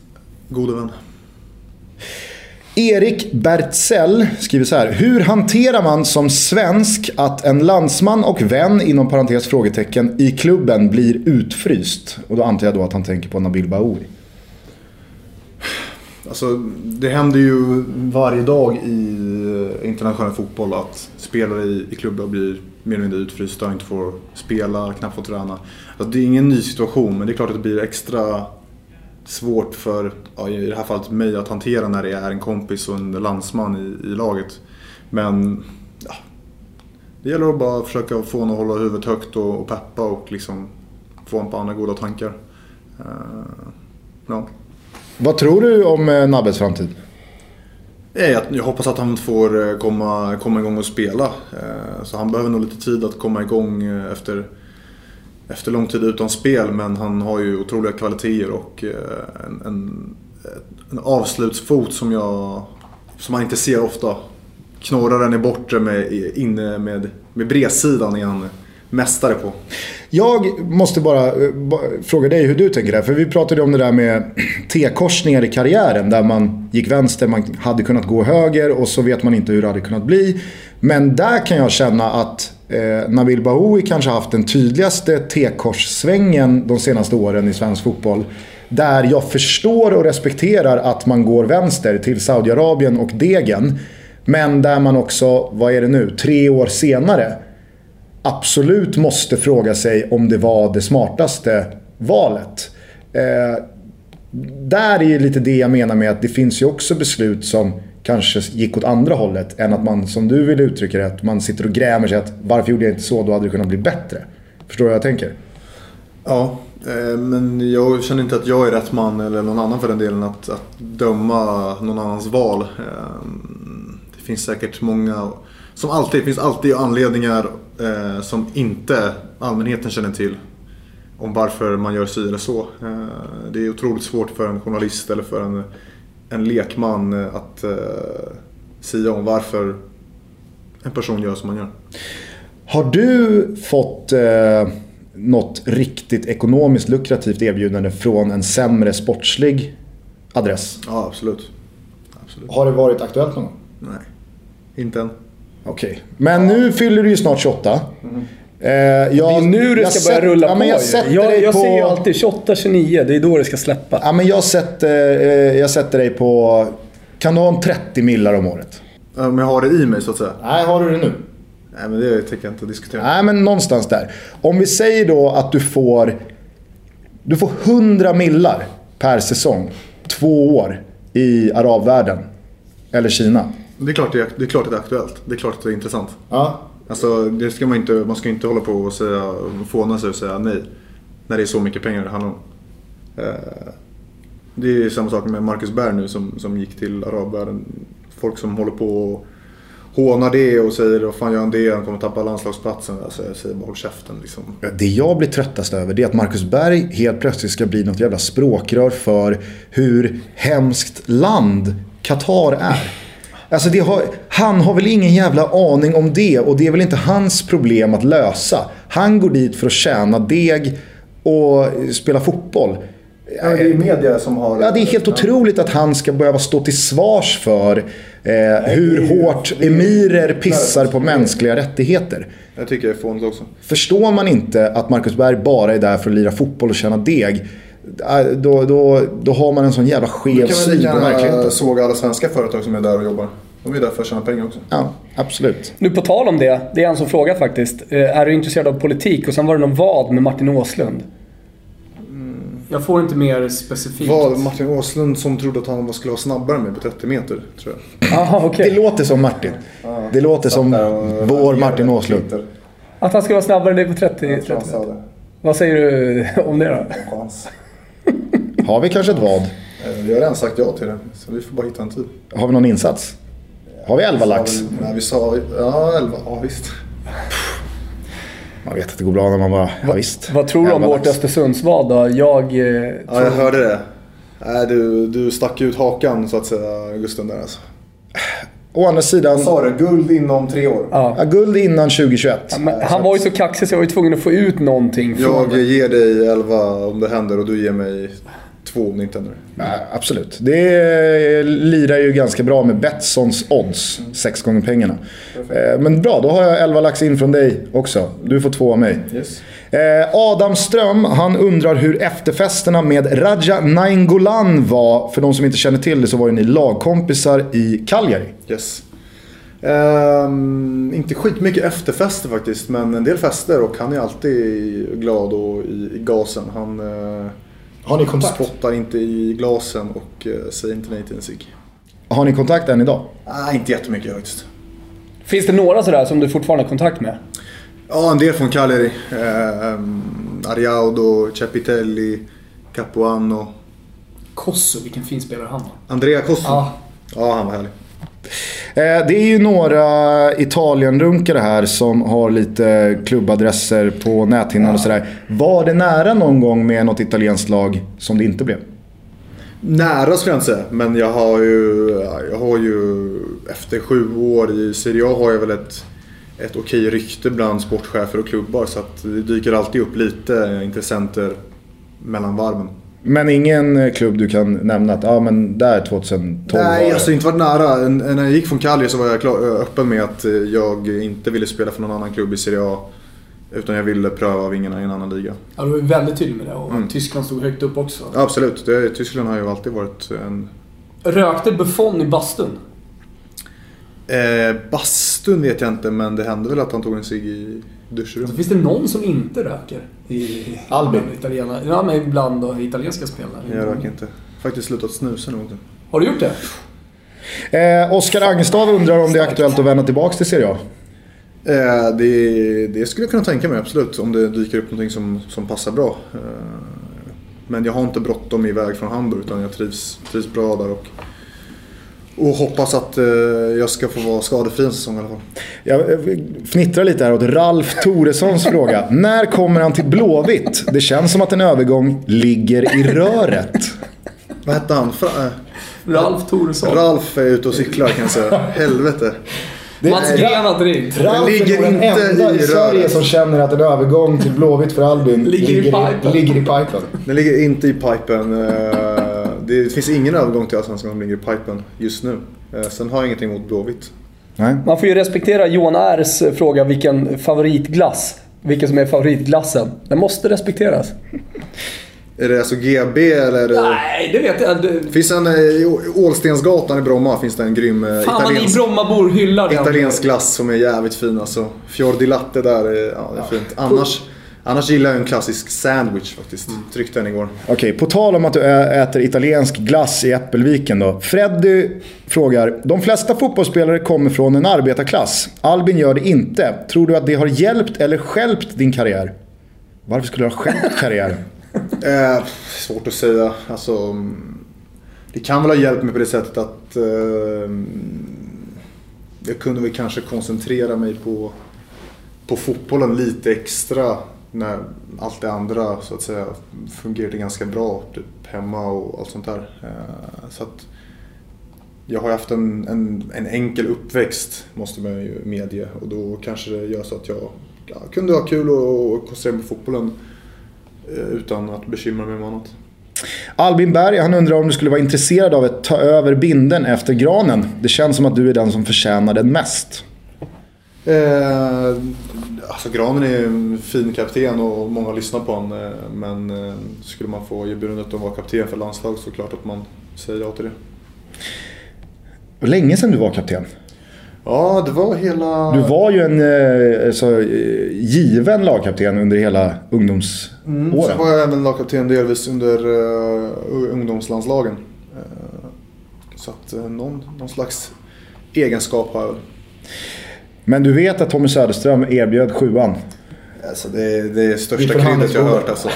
gode vän. Erik Bertzell skriver så här. Hur hanterar man som svensk att en landsman och vän, inom parentes frågetecken, i klubben blir utfryst? Och då antar jag då att han tänker på Nabil Bahoui. Alltså, det händer ju varje dag i eh, internationell fotboll att spelare i, i klubbar blir mer eller mindre utfrysta och inte får spela, knappt får träna. Alltså, det är ingen ny situation men det är klart att det blir extra svårt för, ja, i det här fallet mig, att hantera när det är en kompis och en landsman i, i laget. Men ja, det gäller att bara försöka få honom att hålla huvudet högt och, och peppa och liksom få honom på andra goda tankar. Uh, ja. Vad tror du om eh, Nabbes framtid? Jag hoppas att han får eh, komma, komma igång och spela. Så han behöver nog lite tid att komma igång efter efter lång tid utan spel men han har ju otroliga kvaliteter och eh, en, en, en avslutsfot som jag som man inte ser ofta. Knorrar den i bortre med, inne med, med bredsidan är han mästare på. Jag måste bara eh, fråga dig hur du tänker där. För vi pratade om det där med <clears throat> T-korsningar i karriären. Där man gick vänster, man hade kunnat gå höger och så vet man inte hur det hade kunnat bli. Men där kan jag känna att eh, Nabil Bahoui kanske haft den tydligaste T-korssvängen de senaste åren i svensk fotboll. Där jag förstår och respekterar att man går vänster till Saudiarabien och Degen. Men där man också, vad är det nu, tre år senare absolut måste fråga sig om det var det smartaste valet. Eh, där är ju lite det jag menar med att det finns ju också beslut som kanske gick åt andra hållet än att man, som du vill uttrycka det, att man sitter och grämer sig att varför gjorde jag inte så, då hade det kunnat bli bättre. Förstår du vad jag tänker? Ja, eh, men jag känner inte att jag är rätt man, eller någon annan för den delen, att, att döma någon annans val. Eh, det finns säkert många, som alltid, det finns alltid anledningar eh, som inte allmänheten känner till om varför man gör si eller så. Eh, det är otroligt svårt för en journalist eller för en en lekman eh, att eh, säga om varför en person gör som man gör. Har du fått eh, något riktigt ekonomiskt lukrativt erbjudande från en sämre sportslig adress? Ja, absolut. absolut. Har det varit aktuellt någon gång? Nej. Inte än. Okej. Men nu fyller du ju snart 28. Eh, jag, Det är nu det jag ska börja rulla ja, på men jag ju. sätter Jag, dig jag på... ser ju alltid 28-29, det är då det ska släppa. Ja, men jag, sätter, eh, jag sätter dig på... Kan du ha en 30 millar om året? Om jag har det i mig så att säga. Nej, har du det nu? Nej men det tänker jag inte diskutera. Nej, men någonstans där. Om vi säger då att du får... Du får 100 millar per säsong. Två år i arabvärlden. Eller Kina. Det är, klart det, är, det är klart det är aktuellt. Det är klart att det är intressant. Ja. Alltså, det ska man, inte, man ska inte hålla på och säga, fåna sig och säga nej. När det är så mycket pengar det handlar om. Eh, det är samma sak med Marcus Berg nu som, som gick till arabvärlden. Folk som håller på och hånar det och säger vad fan gör han det? Han kommer tappa landslagsplatsen. Alltså, jag säger bara håll käften liksom. Det jag blir tröttast över det är att Marcus Berg helt plötsligt ska bli något jävla språkrör för hur hemskt land Qatar är. Alltså det har, han har väl ingen jävla aning om det och det är väl inte hans problem att lösa. Han går dit för att tjäna deg och spela fotboll. Ja, det är media som har... Ja, det är helt otroligt att han ska behöva stå till svars för eh, hur hårt emirer pissar på mänskliga rättigheter. Jag tycker det är fånigt också. Förstår man inte att Marcus Berg bara är där för att lira fotboll och tjäna deg. Äh, Då, då, då har man en sån jävla Du skev kan syn på verkligheten. såga alla svenska företag som är där och jobbar. De är där för att tjäna pengar också. Ja, absolut. Nu på tal om det, det är en som frågat faktiskt. Eh, Är du intresserad av politik? Och sen var det någon vad med Martin Åslund. Jag får inte mer specifikt. Vad Martin Åslund som trodde att han skulle vara snabbare med på 30 meter, tror jag. Jaha, okej. Det låter som Martin. Det låter som vår Martin Åslund. Att han ska vara snabbare än dig på 30, 30 Han sa det. Vad säger du om det då? Har vi kanske ett vad? Eh, Vi har redan sagt ja till det, så vi får bara hitta en tid. Har vi någon insats? Har vi 11 lax? Nej, vi sa... Ja, 11. Ja, visst. Man vet att det går bra när man bara, ja, visst. Vad tror du om 11 vårt. Östersundsvad då? Jag... Eh, Ja, jag hörde det. Nej, du, du stack ut hakan så att säga, Gusten där alltså. Å andra sidan, Sa du guld inom tre år? ja. ja, guld innan 2021. Men han var ju så kaxig så jag var ju tvungen att få ut någonting från Jag ger dig 11 om det händer och du ger mig 2 om det inte händer. Ja, absolut. Det lirar ju ganska bra med Betssons odds. Sex gånger pengarna. Eh, Men bra, då har jag 11 lax in från dig också. Du får två av mig. Yes. Eh, Adam Ström, han undrar hur efterfesterna med Raja Nainggolan var. För de som inte känner till det så var ju ni lagkompisar i Cagliari. Yes. Ehm, inte skitmycket efterfester faktiskt, men en del fester och han är alltid glad och i, i gasen. Han eh, Har ni kontakt? spottar inte i glasen och eh, säger inte nej till en cigg. Har ni kontakt än idag? Nej, inte jättemycket faktiskt. Finns det några sådär som du fortfarande har kontakt med? Ja, en del från Cagliari. Ehm, Ariaudo, Cepitelli, Capuano. Kosso, vilken fin spelare han var. Andrea Cosso. Ja. Ja, han var härlig. Eh, Det är ju några Italienrunkare här som har lite klubbadresser på näthinnan och sådär. Var det nära någon gång med något italienskt lag som det inte blev? Nära skulle jag inte säga, men jag har ju, jag har ju efter sju år i Serie A har jag väl ett, ett okej rykte bland sportchefer och klubbar så att det dyker alltid upp lite intressenter mellan varven. Men ingen eh, klubb du kan nämna att, ja men där 2012 Nej, var det. alltså inte varit nära. När jag gick från Cagliari så var jag klar, öppen med att eh, jag inte ville spela för någon annan klubb i Serie A. Utan jag ville pröva vingarna i en annan liga. Ja, du var väldigt tydlig med det och Mm. Tyskland stod högt upp också. Absolut, det, Tyskland har ju alltid varit en... Rökte Buffon i bastun? Eh, bastun vet jag inte, men det hände väl att han tog en cigg i duschrummet. Så finns det någon som inte röker? I, Albin. Italiena, ja, men bland då, italienska spelare. Jag röker inte. Faktiskt slutat snusa nu också. Har du gjort det? Eh, Oskar Angestav undrar om det är aktuellt att vända tillbaka till Serie A. Eh, det, det skulle jag kunna tänka mig absolut. Om det dyker upp någonting som, som passar bra. Eh, men jag har inte bråttom iväg från Hamburg utan jag trivs, trivs bra där. Och, och hoppas att eh, jag ska få vara skadefri en säsong i alla fall. Jag eh, fnittrar lite här åt Ralf Toressons <laughs> fråga. När kommer han till Blåvitt? Det känns som att en övergång ligger i röret. Vad hette han? Fra, eh, Ralf Toresson. Ralf är ute och cyklar kan jag säga. <laughs> Helvete. Mats Gren har ringt. Ralf ligger är inte enda i i Sverige som känner att en övergång till Blåvitt för Albin Ligger i pipen. ligger i pipen. Den ligger inte i pipen. Eh, Det finns ingen övergång till Allsvenskan som ligger i pipen just nu. Eh, Sen har jag ingenting mot Blåvitt. Nej. Man får ju respektera Johan Rs fråga vilken favoritglass, vilken som är favoritglassen. Den måste respekteras. <laughs> Är det alltså GB eller? Är det... Nej, det vet jag. Det... Finns en, eh, i Ålstensgatan i Bromma finns det en grym eh, Fan vad ni italiensk, Brommabor hyllar italiensk glass som är jävligt fin alltså. Fior di latte där, är- ja det är fint. Annars, annars gillar jag en klassisk sandwich faktiskt. Tryckte den igår. Okej, på tal om att du äter italiensk glass i Äppelviken då. Freddy frågar, de flesta fotbollsspelare kommer från en arbetarklass. Albin gör det inte. Tror du att det har hjälpt eller stjälpt din karriär? Varför skulle det ha stjälpt <laughs> karriären? Eh, svårt att säga. Alltså, mm, det kan väl ha hjälpt mig på det sättet att eh, jag kunde väl kanske koncentrera mig på, på fotbollen lite extra när allt det andra så att säga fungerade ganska bra typ hemma och allt sånt där. Eh, så att jag har haft en, en, en enkel uppväxt måste man ju medge och då kanske det gör så att jag ja, kunde ha kul och, och koncentrera mig på fotbollen eh, utan att bekymra mig med annat. Albin Berg, han undrar om du skulle vara intresserad av att ta över binden efter granen. Det känns som att du är den som förtjänar den mest. Eh, alltså Granen är en fin kapten och många lyssnar på honom. Eh, men eh, skulle man få erbjudandet att vara kapten för landslag så klart att man säger ja till det. Var länge sedan du var kapten. Ja, det var hela... Du var ju en eh, så, eh, given lagkapten under hela ungdomsåren. Mm, så var jag även lagkapten delvis under uh, ungdomslandslagen. Eh, så att uh, någon, någon slags egenskap har jag väl. Men du vet att Tommy Söderström erbjöd sjuan? Alltså det, är- det är största kryddet jag har hört alltså.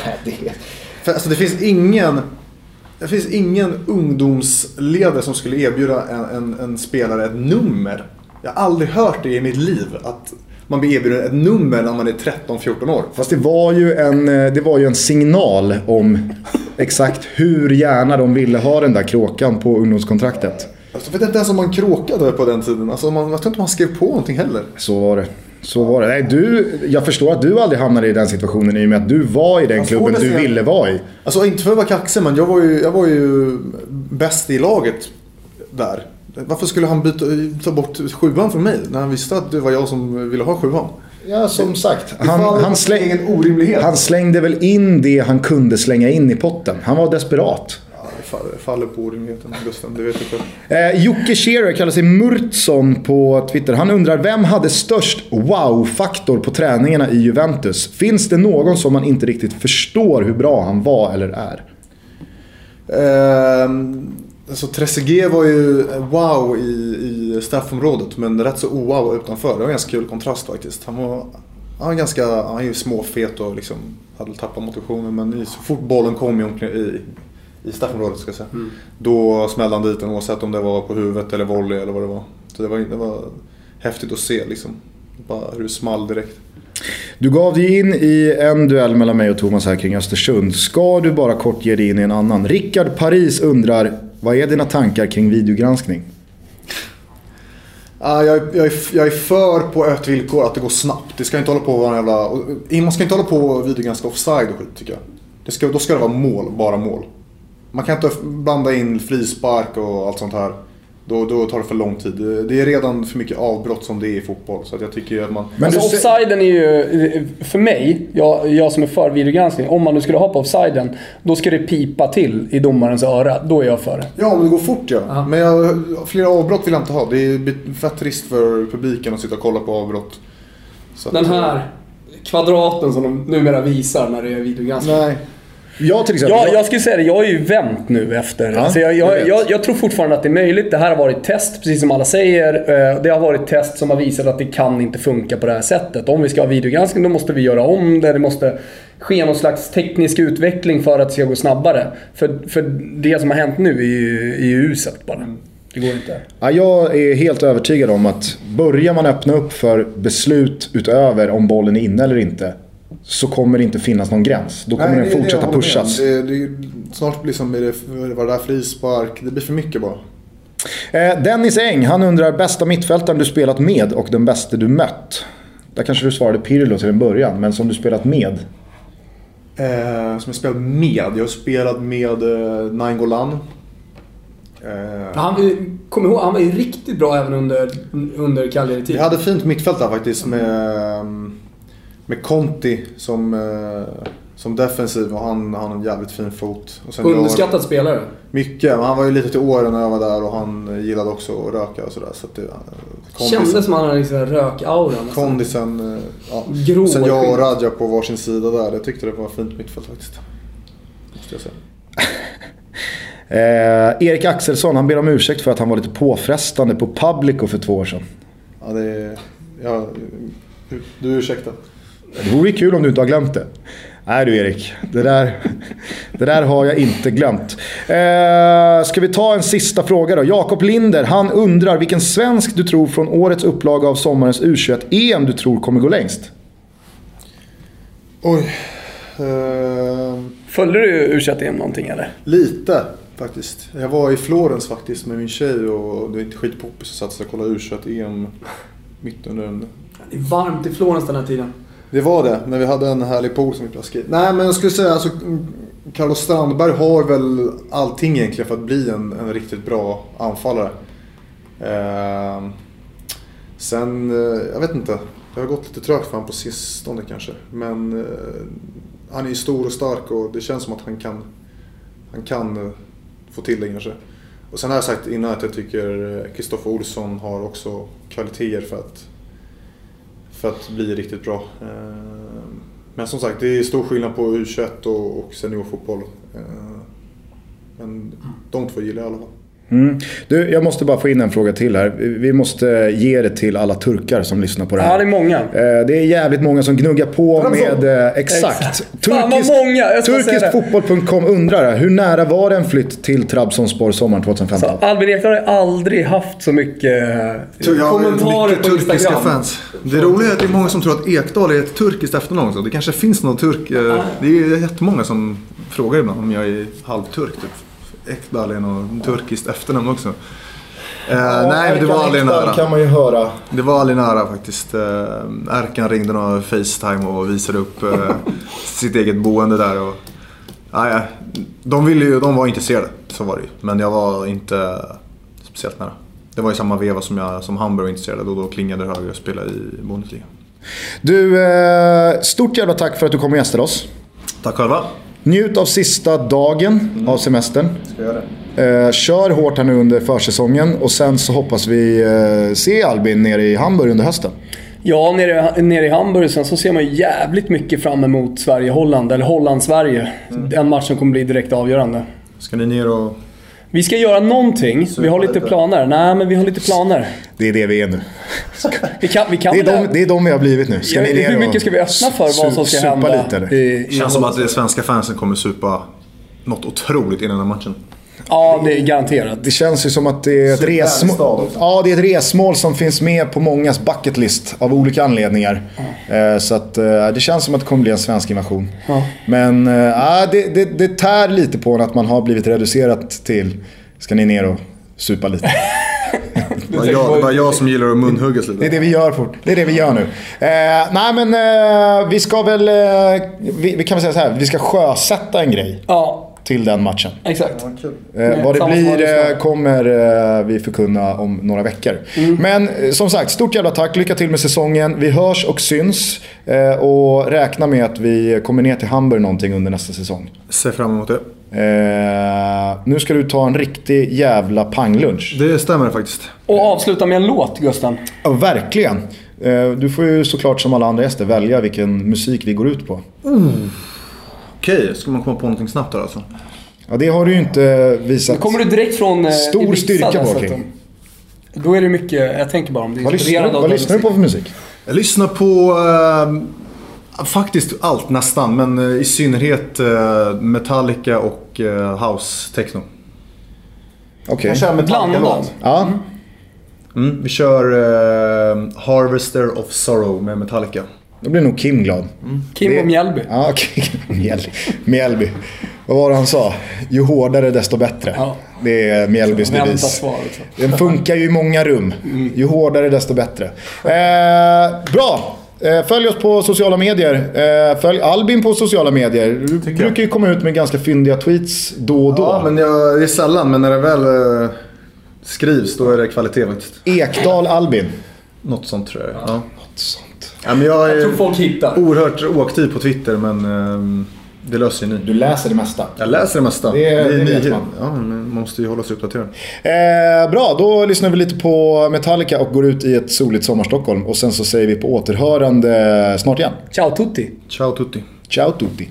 För alltså det finns ingen det finns ingen ungdomsledare som skulle erbjuda en, en, en spelare ett nummer. Jag har aldrig hört det i mitt liv. Att man blir erbjuden ett nummer när man är 13-14 år. Fast det var, ju en, eh, det var ju en signal om exakt hur gärna de ville ha den där kråkan på ungdomskontraktet. Alltså, jag vet inte ens om man kråkade på den tiden. Alltså, man, jag tror inte man skrev på någonting heller. Så var det. Så var det. Nej, du, jag förstår att du aldrig hamnade i den situationen i och med att du var i den får klubben du ville vara i. Alltså inte för att vara kaxig men jag var ju, jag var ju bäst i laget där. Varför skulle han byta, ta bort sjuan från mig när han visste att det var jag som ville ha sjuan? Ja, som sagt. Han, han, orimlighet. han slängde väl in det han kunde slänga in i potten. Han var desperat. Faller, på orimligheten Gusten, det vet jag själv. Eh, Jocke Scherer kallar sig Murtsson på Twitter. Han undrar vem hade störst wow-faktor på träningarna i Juventus? Finns det någon som man inte riktigt förstår hur bra han var eller är? Ehm, alltså Trezeguet var ju wow i, i straffområdet men rätt så wow utanför. Det var en ganska kul kontrast faktiskt. Han var, han var ganska, han är ju småfet och liksom hade tappat motivationen men så fort bollen kom i, omkring- i, i straffområdet ska jag säga. Då smällde han dit den oavsett om det var på huvudet eller volley eller vad det var. Så det var, det var häftigt att se liksom. Bara hur det small direkt. Du gav dig in i en duell mellan mig och Thomas här kring Östersund. Ska du bara kort ge dig in i en annan? Rickard Paris undrar, vad är dina tankar kring videogranskning? Ah, jag, jag, är, jag är för på ett villkor, att det går snabbt. Det ska inte hålla på att vara en jävla... Man ska inte hålla på och videogranska offside och skit tycker jag. Det ska, då ska det vara mål, bara mål. Man kan inte blanda in frispark och allt sånt här. Då, då tar det för lång tid. Det- är redan för mycket avbrott som det är i fotboll. Så att jag tycker att man... Men alltså offsiden är ju, för mig, jag, jag som är för videogranskning, om man nu skulle ha på offsiden, då ska det pipa till i domarens öra. Då är jag för det. Ja, om det går fort ja. Men jag, flera avbrott vill jag inte ha. Det är fett risk för publiken att sitta och kolla på avbrott. Så Den här kvadraten som de numera visar när det är videogranskning. Nej. Jag till exempel. Jag, jag skulle säga det, jag är ju vänt nu efter. Ja, alltså jag, jag jag, jag tror fortfarande att det är möjligt. Det här har varit test, precis som alla säger. Eh, Det har varit test som har visat att det kan inte funka på det här sättet. Om vi ska ha videogranskning då måste vi göra om det. Det måste ske någon slags teknisk utveckling för att det ska gå snabbare. För, för det som har hänt nu är ju, är ju uselt bara. Det går inte. Ja, jag är helt övertygad om att börjar man öppna upp för beslut utöver om bollen är inne eller inte. Så kommer det inte finnas någon gräns. Då kommer Nej, den det är det fortsätta med pushas. Det, det, snart blir som det, det där frispark. Det blir för mycket bara. Eh, Dennis Eng, han undrar bästa mittfältaren du spelat med och den bästa du mött. Där kanske du svarade Pirlo till en början, men som du spelat med. Eh, som jag spelat med. Jag har spelat med eh, Nainggolan. Eh, Han, kom ihåg, han var ju riktigt bra även under, under Vi Cagliari-tid. hade fint mittfält där faktiskt med, med Conti som, eh, som defensiv och han, han har en jävligt fin fot. Och sen jag- Underskattad spelare. Mycket, men han var ju lite till åren när jag var där och han gillade också att röka och sådär. Så det, Kändes som han hade liksom rök-aura. Kondisen, eh, ja. Grå Sen jag och. Radja på varsin sida där. Jag tyckte det var fint mittfält faktiskt. Måste jag säga. <laughs> Eh, Erik Axelsson, han ber om ursäkt för att han var lite påfrestande på Publico för två år sedan. Ja, det är, ja, du ursäkta. Det vore kul om du inte har glömt det. Nej du Erik, det där, det där har jag inte glömt. Eh, ska vi ta en sista fråga då? Jakob Linder, han undrar vilken svensk du tror från årets upplaga av sommarens U21-EM du tror kommer gå längst? Oj. Eh, Följde du u EM någonting eller? lite faktiskt. Jag var i Florens faktiskt med min tjej och det är inte skitpoppis att satsa och kolla U21-EM mitt under en... Det är varmt i Florens den här tiden. Det var det, men vi hade en härlig pool som vi plaskade Nej men jag skulle säga alltså Carlos Strandberg har väl allting egentligen för att bli en, en riktigt bra anfallare. Eh, sen, eh, jag vet inte. Det har gått lite trögt för honom på sistone kanske. Men eh, han är ju stor och stark och det känns som att han kan, han kan eh, få till det kanske. Och sen har jag sagt innan att jag tycker eh, Kristoffer Olsson har också kvaliteter för att för att bli riktigt bra. Ehm, men som sagt, det är stor skillnad på U21 och seniorfotboll. Ehm, men de två gillar jag i alla fall. Mm. Du, jag måste bara få in en fråga till här. Vi måste ge det till alla turkar som lyssnar på det här. Ja, det är många. Eh, Det är jävligt många som gnuggar på med... eh, Exakt. Exakt. Det. Turkiskfotboll.com undrar hur nära var det en flytt till Trabzonspor sommaren 2015? Så Albin Ekdal har aldrig haft så mycket... Kommentarer på Instagram. fans. Det roliga är att det är många som tror att Ekdal är ett turkiskt efternamn också. Det kanske finns någon turk. eh, Det är jättemånga som frågar ibland om jag är halvturk typ. Ekdal är något turkiskt efternamn också. Eh, nej, det var aldrig nära. kan man ju höra. Det var aldrig nära faktiskt. Eh, Erkan ringde någon Facetime och visade upp eh, <laughs> sitt eget boende där. Och, ja, ja, de, ville ju, de var intresserade, så var det ju. Men jag var inte speciellt nära. Det var i samma veva som, jag, som Hamburg var intresserade och då klingade det högre att spela i Bundesliga. Du, eh, stort jävla tack för att du kom och gästade oss. Tack själva. Njut av sista dagen av semestern. Ska göra det? Eh, kör hårt här nu under försäsongen och sen så hoppas vi eh, se Albin nere i Hamburg under hösten. Ja, nere, nere i Hamburg sen så ser man ju jävligt mycket fram emot Sverige-Holland, eller Holland-Sverige. En match som kommer bli direkt avgörande. Ska ni ner och... Vi ska göra någonting. Vi har lite planer. Nej, men vi har lite planer. Det är det vi är nu. Vi kan, vi kan Det är de, det är de vi har blivit nu. Ska Ja, ni Hur mycket ska vi öppna för vad som ska hända? lite eller? Det känns som att det svenska fansen kommer supa något otroligt innan den här matchen. Ja, det är garanterat. Det känns ju som att det är ett resmål. Ja, det är ett resmål som finns med på mångas bucket list av olika anledningar. Eh, Så att eh, det känns som att det kommer bli en svensk invasion. Ja. Men ja, det, det, det tär lite på en att man har blivit reducerat till Ska ni ner och supa lite? <laughs> Det var jag, det var jag som gillar att munhuggas Det är lite. det vi gör fort. Det är det vi gör nu. Eh, nej men eh, vi ska väl... Eh, vi, vi kan väl säga så här. Vi ska sjösätta en grej Ja, till den matchen. exakt. Eh, vad det blir eh, kommer eh, vi förkunna om några veckor. Men eh, som sagt, stort jävla tack. Lycka till med säsongen. Vi hörs och syns. Eh, och räkna med att vi kommer ner till Hamburg någonting under nästa säsong. Ser fram emot det. Eh, nu ska du ta en riktig jävla panglunch. Det stämmer faktiskt. Och avsluta med en låt, Gusten. Ja, verkligen. Eh, du får ju såklart som alla andra gäster välja vilken musik vi går ut på. Okej, ska man komma på någonting snabbt där alltså? Ja, det har du ju inte visat. Kommer du direkt från eh, Stor Ibiza styrka på, dessutom? Kim. Då är det mycket, jag tänker bara om det är Vad lyssnar, vad lyssnar du på för musik? Jag lyssnar på eh, faktiskt allt nästan, men eh, i synnerhet eh, Metallica och eh, house techno. Okej. Jag kör Metallica-låt. Blandat. Ja. Mm, vi kör eh, Harvester of Sorrow med Metallica. Då blir nog Kim glad. Kim Det- och Mjällby. Ja. <laughs> Mjäll- Mjällby. Vad var det han sa? Ju hårdare desto bättre. Ja. Det är Mjällbys devis. Den funkar ju i många rum. Ju hårdare desto bättre. Eh, bra! Eh, följ oss på sociala medier. Eh, följ Albin på sociala medier. Du brukar ju komma ut med ganska fyndiga tweets då och då. Ja, men jag, det är sällan, men när det väl, eh, skrivs, då är det kvalitet faktiskt. Ekdal Albin. Något sånt tror jag. Ja. Något sånt. Ja, men jag är Jag tror folk hittar. oerhört oaktiv på Twitter, men ehm, det löser ni. Du läser det mesta. Jag läser det mesta. Det- det är vet man. Ja, men man måste ju hålla sig uppdaterad. Eh, bra, då lyssnar vi lite på Metallica och går ut i ett soligt sommarstockholm. Och sen så säger vi på återhörande snart igen. Ciao tutti! Ciao tutti. Ciao tutti.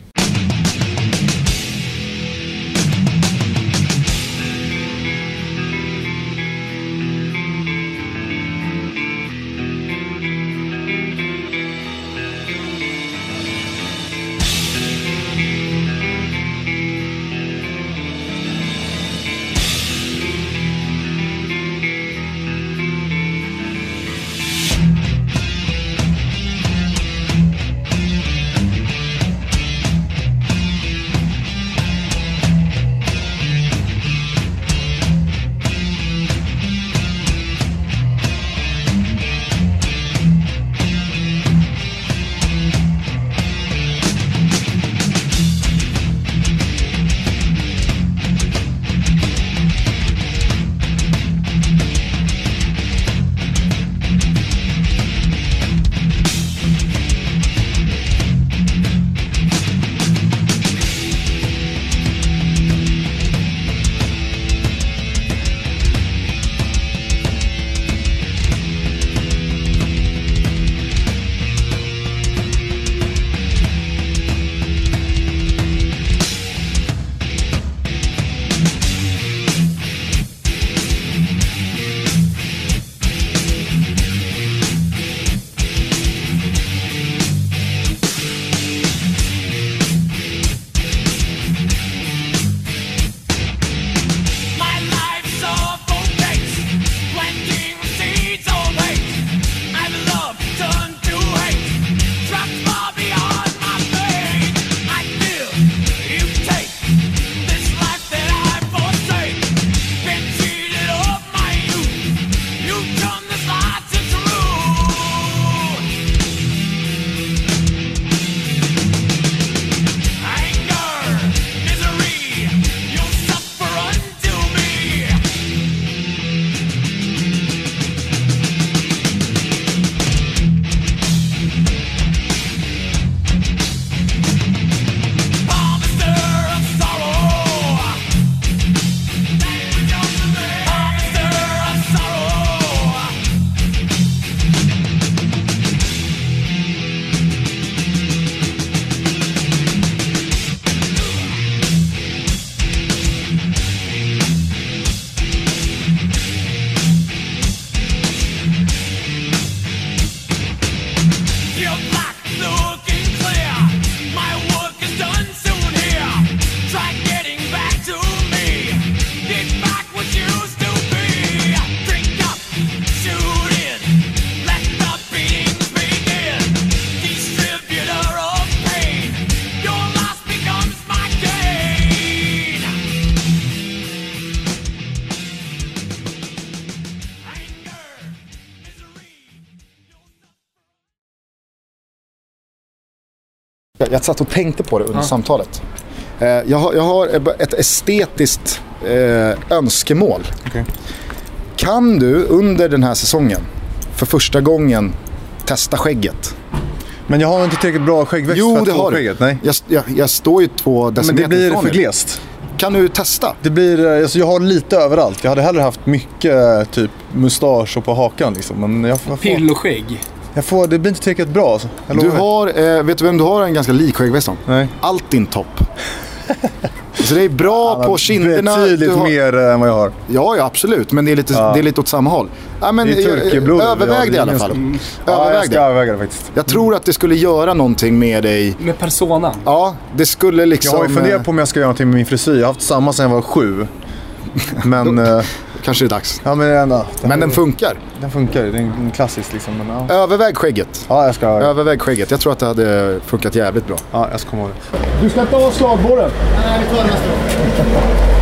Jag, satt och tänkte på det under samtalet. Eh, jag, har, jag har ett estetiskt eh, önskemål. Kan du under den här säsongen för första gången testa skägget? Men jag har inte tillräckligt bra skäggväxt Jo, för att det få har du. skägget. Nej. Jag, jag, jag står ju två Men decimeter det blir för glest. Kan du testa? Det blir, eh, alltså jag har lite överallt. Jag hade hellre haft mycket eh, typ mustasch och på hakan liksom. Men jag, får- jag, får, Pilloskägg. Jag får, det blir inte tillräckligt bra alltså. Jag Du har, eh, vet du vem du har en ganska lik skäggväst om? Nej. Altin Topp. <laughs> Så det är bra på kinderna. Betydligt har- mer eh, än vad jag har. Ja, ja, absolut. Men det är lite, Ja. det är lite åt samma håll. Ja, men, Det är eh, har överväg det i alla fall. gemensamt. Ja, jag Överväg ska det. överväga det faktiskt. Jag tror att det skulle göra någonting med dig. Med personan. Ja, det skulle liksom... Jag har ju funderat på om jag ska göra någonting med min frisyr. Jag har haft samma sedan jag var sju. Men, <laughs> eh, Kanske det är dags. ja men ändå. Men den funkar. den funkar ju. Det är en klassisk liksom. Men, ja. Överväg skägget. ja, jag ska, Överväg skägget. Jag tror att det hade funkat jävligt bra. ja, jag ska komma ihåg det. Du ska inte ha slagborren. Nej, vi tar det nästa gång.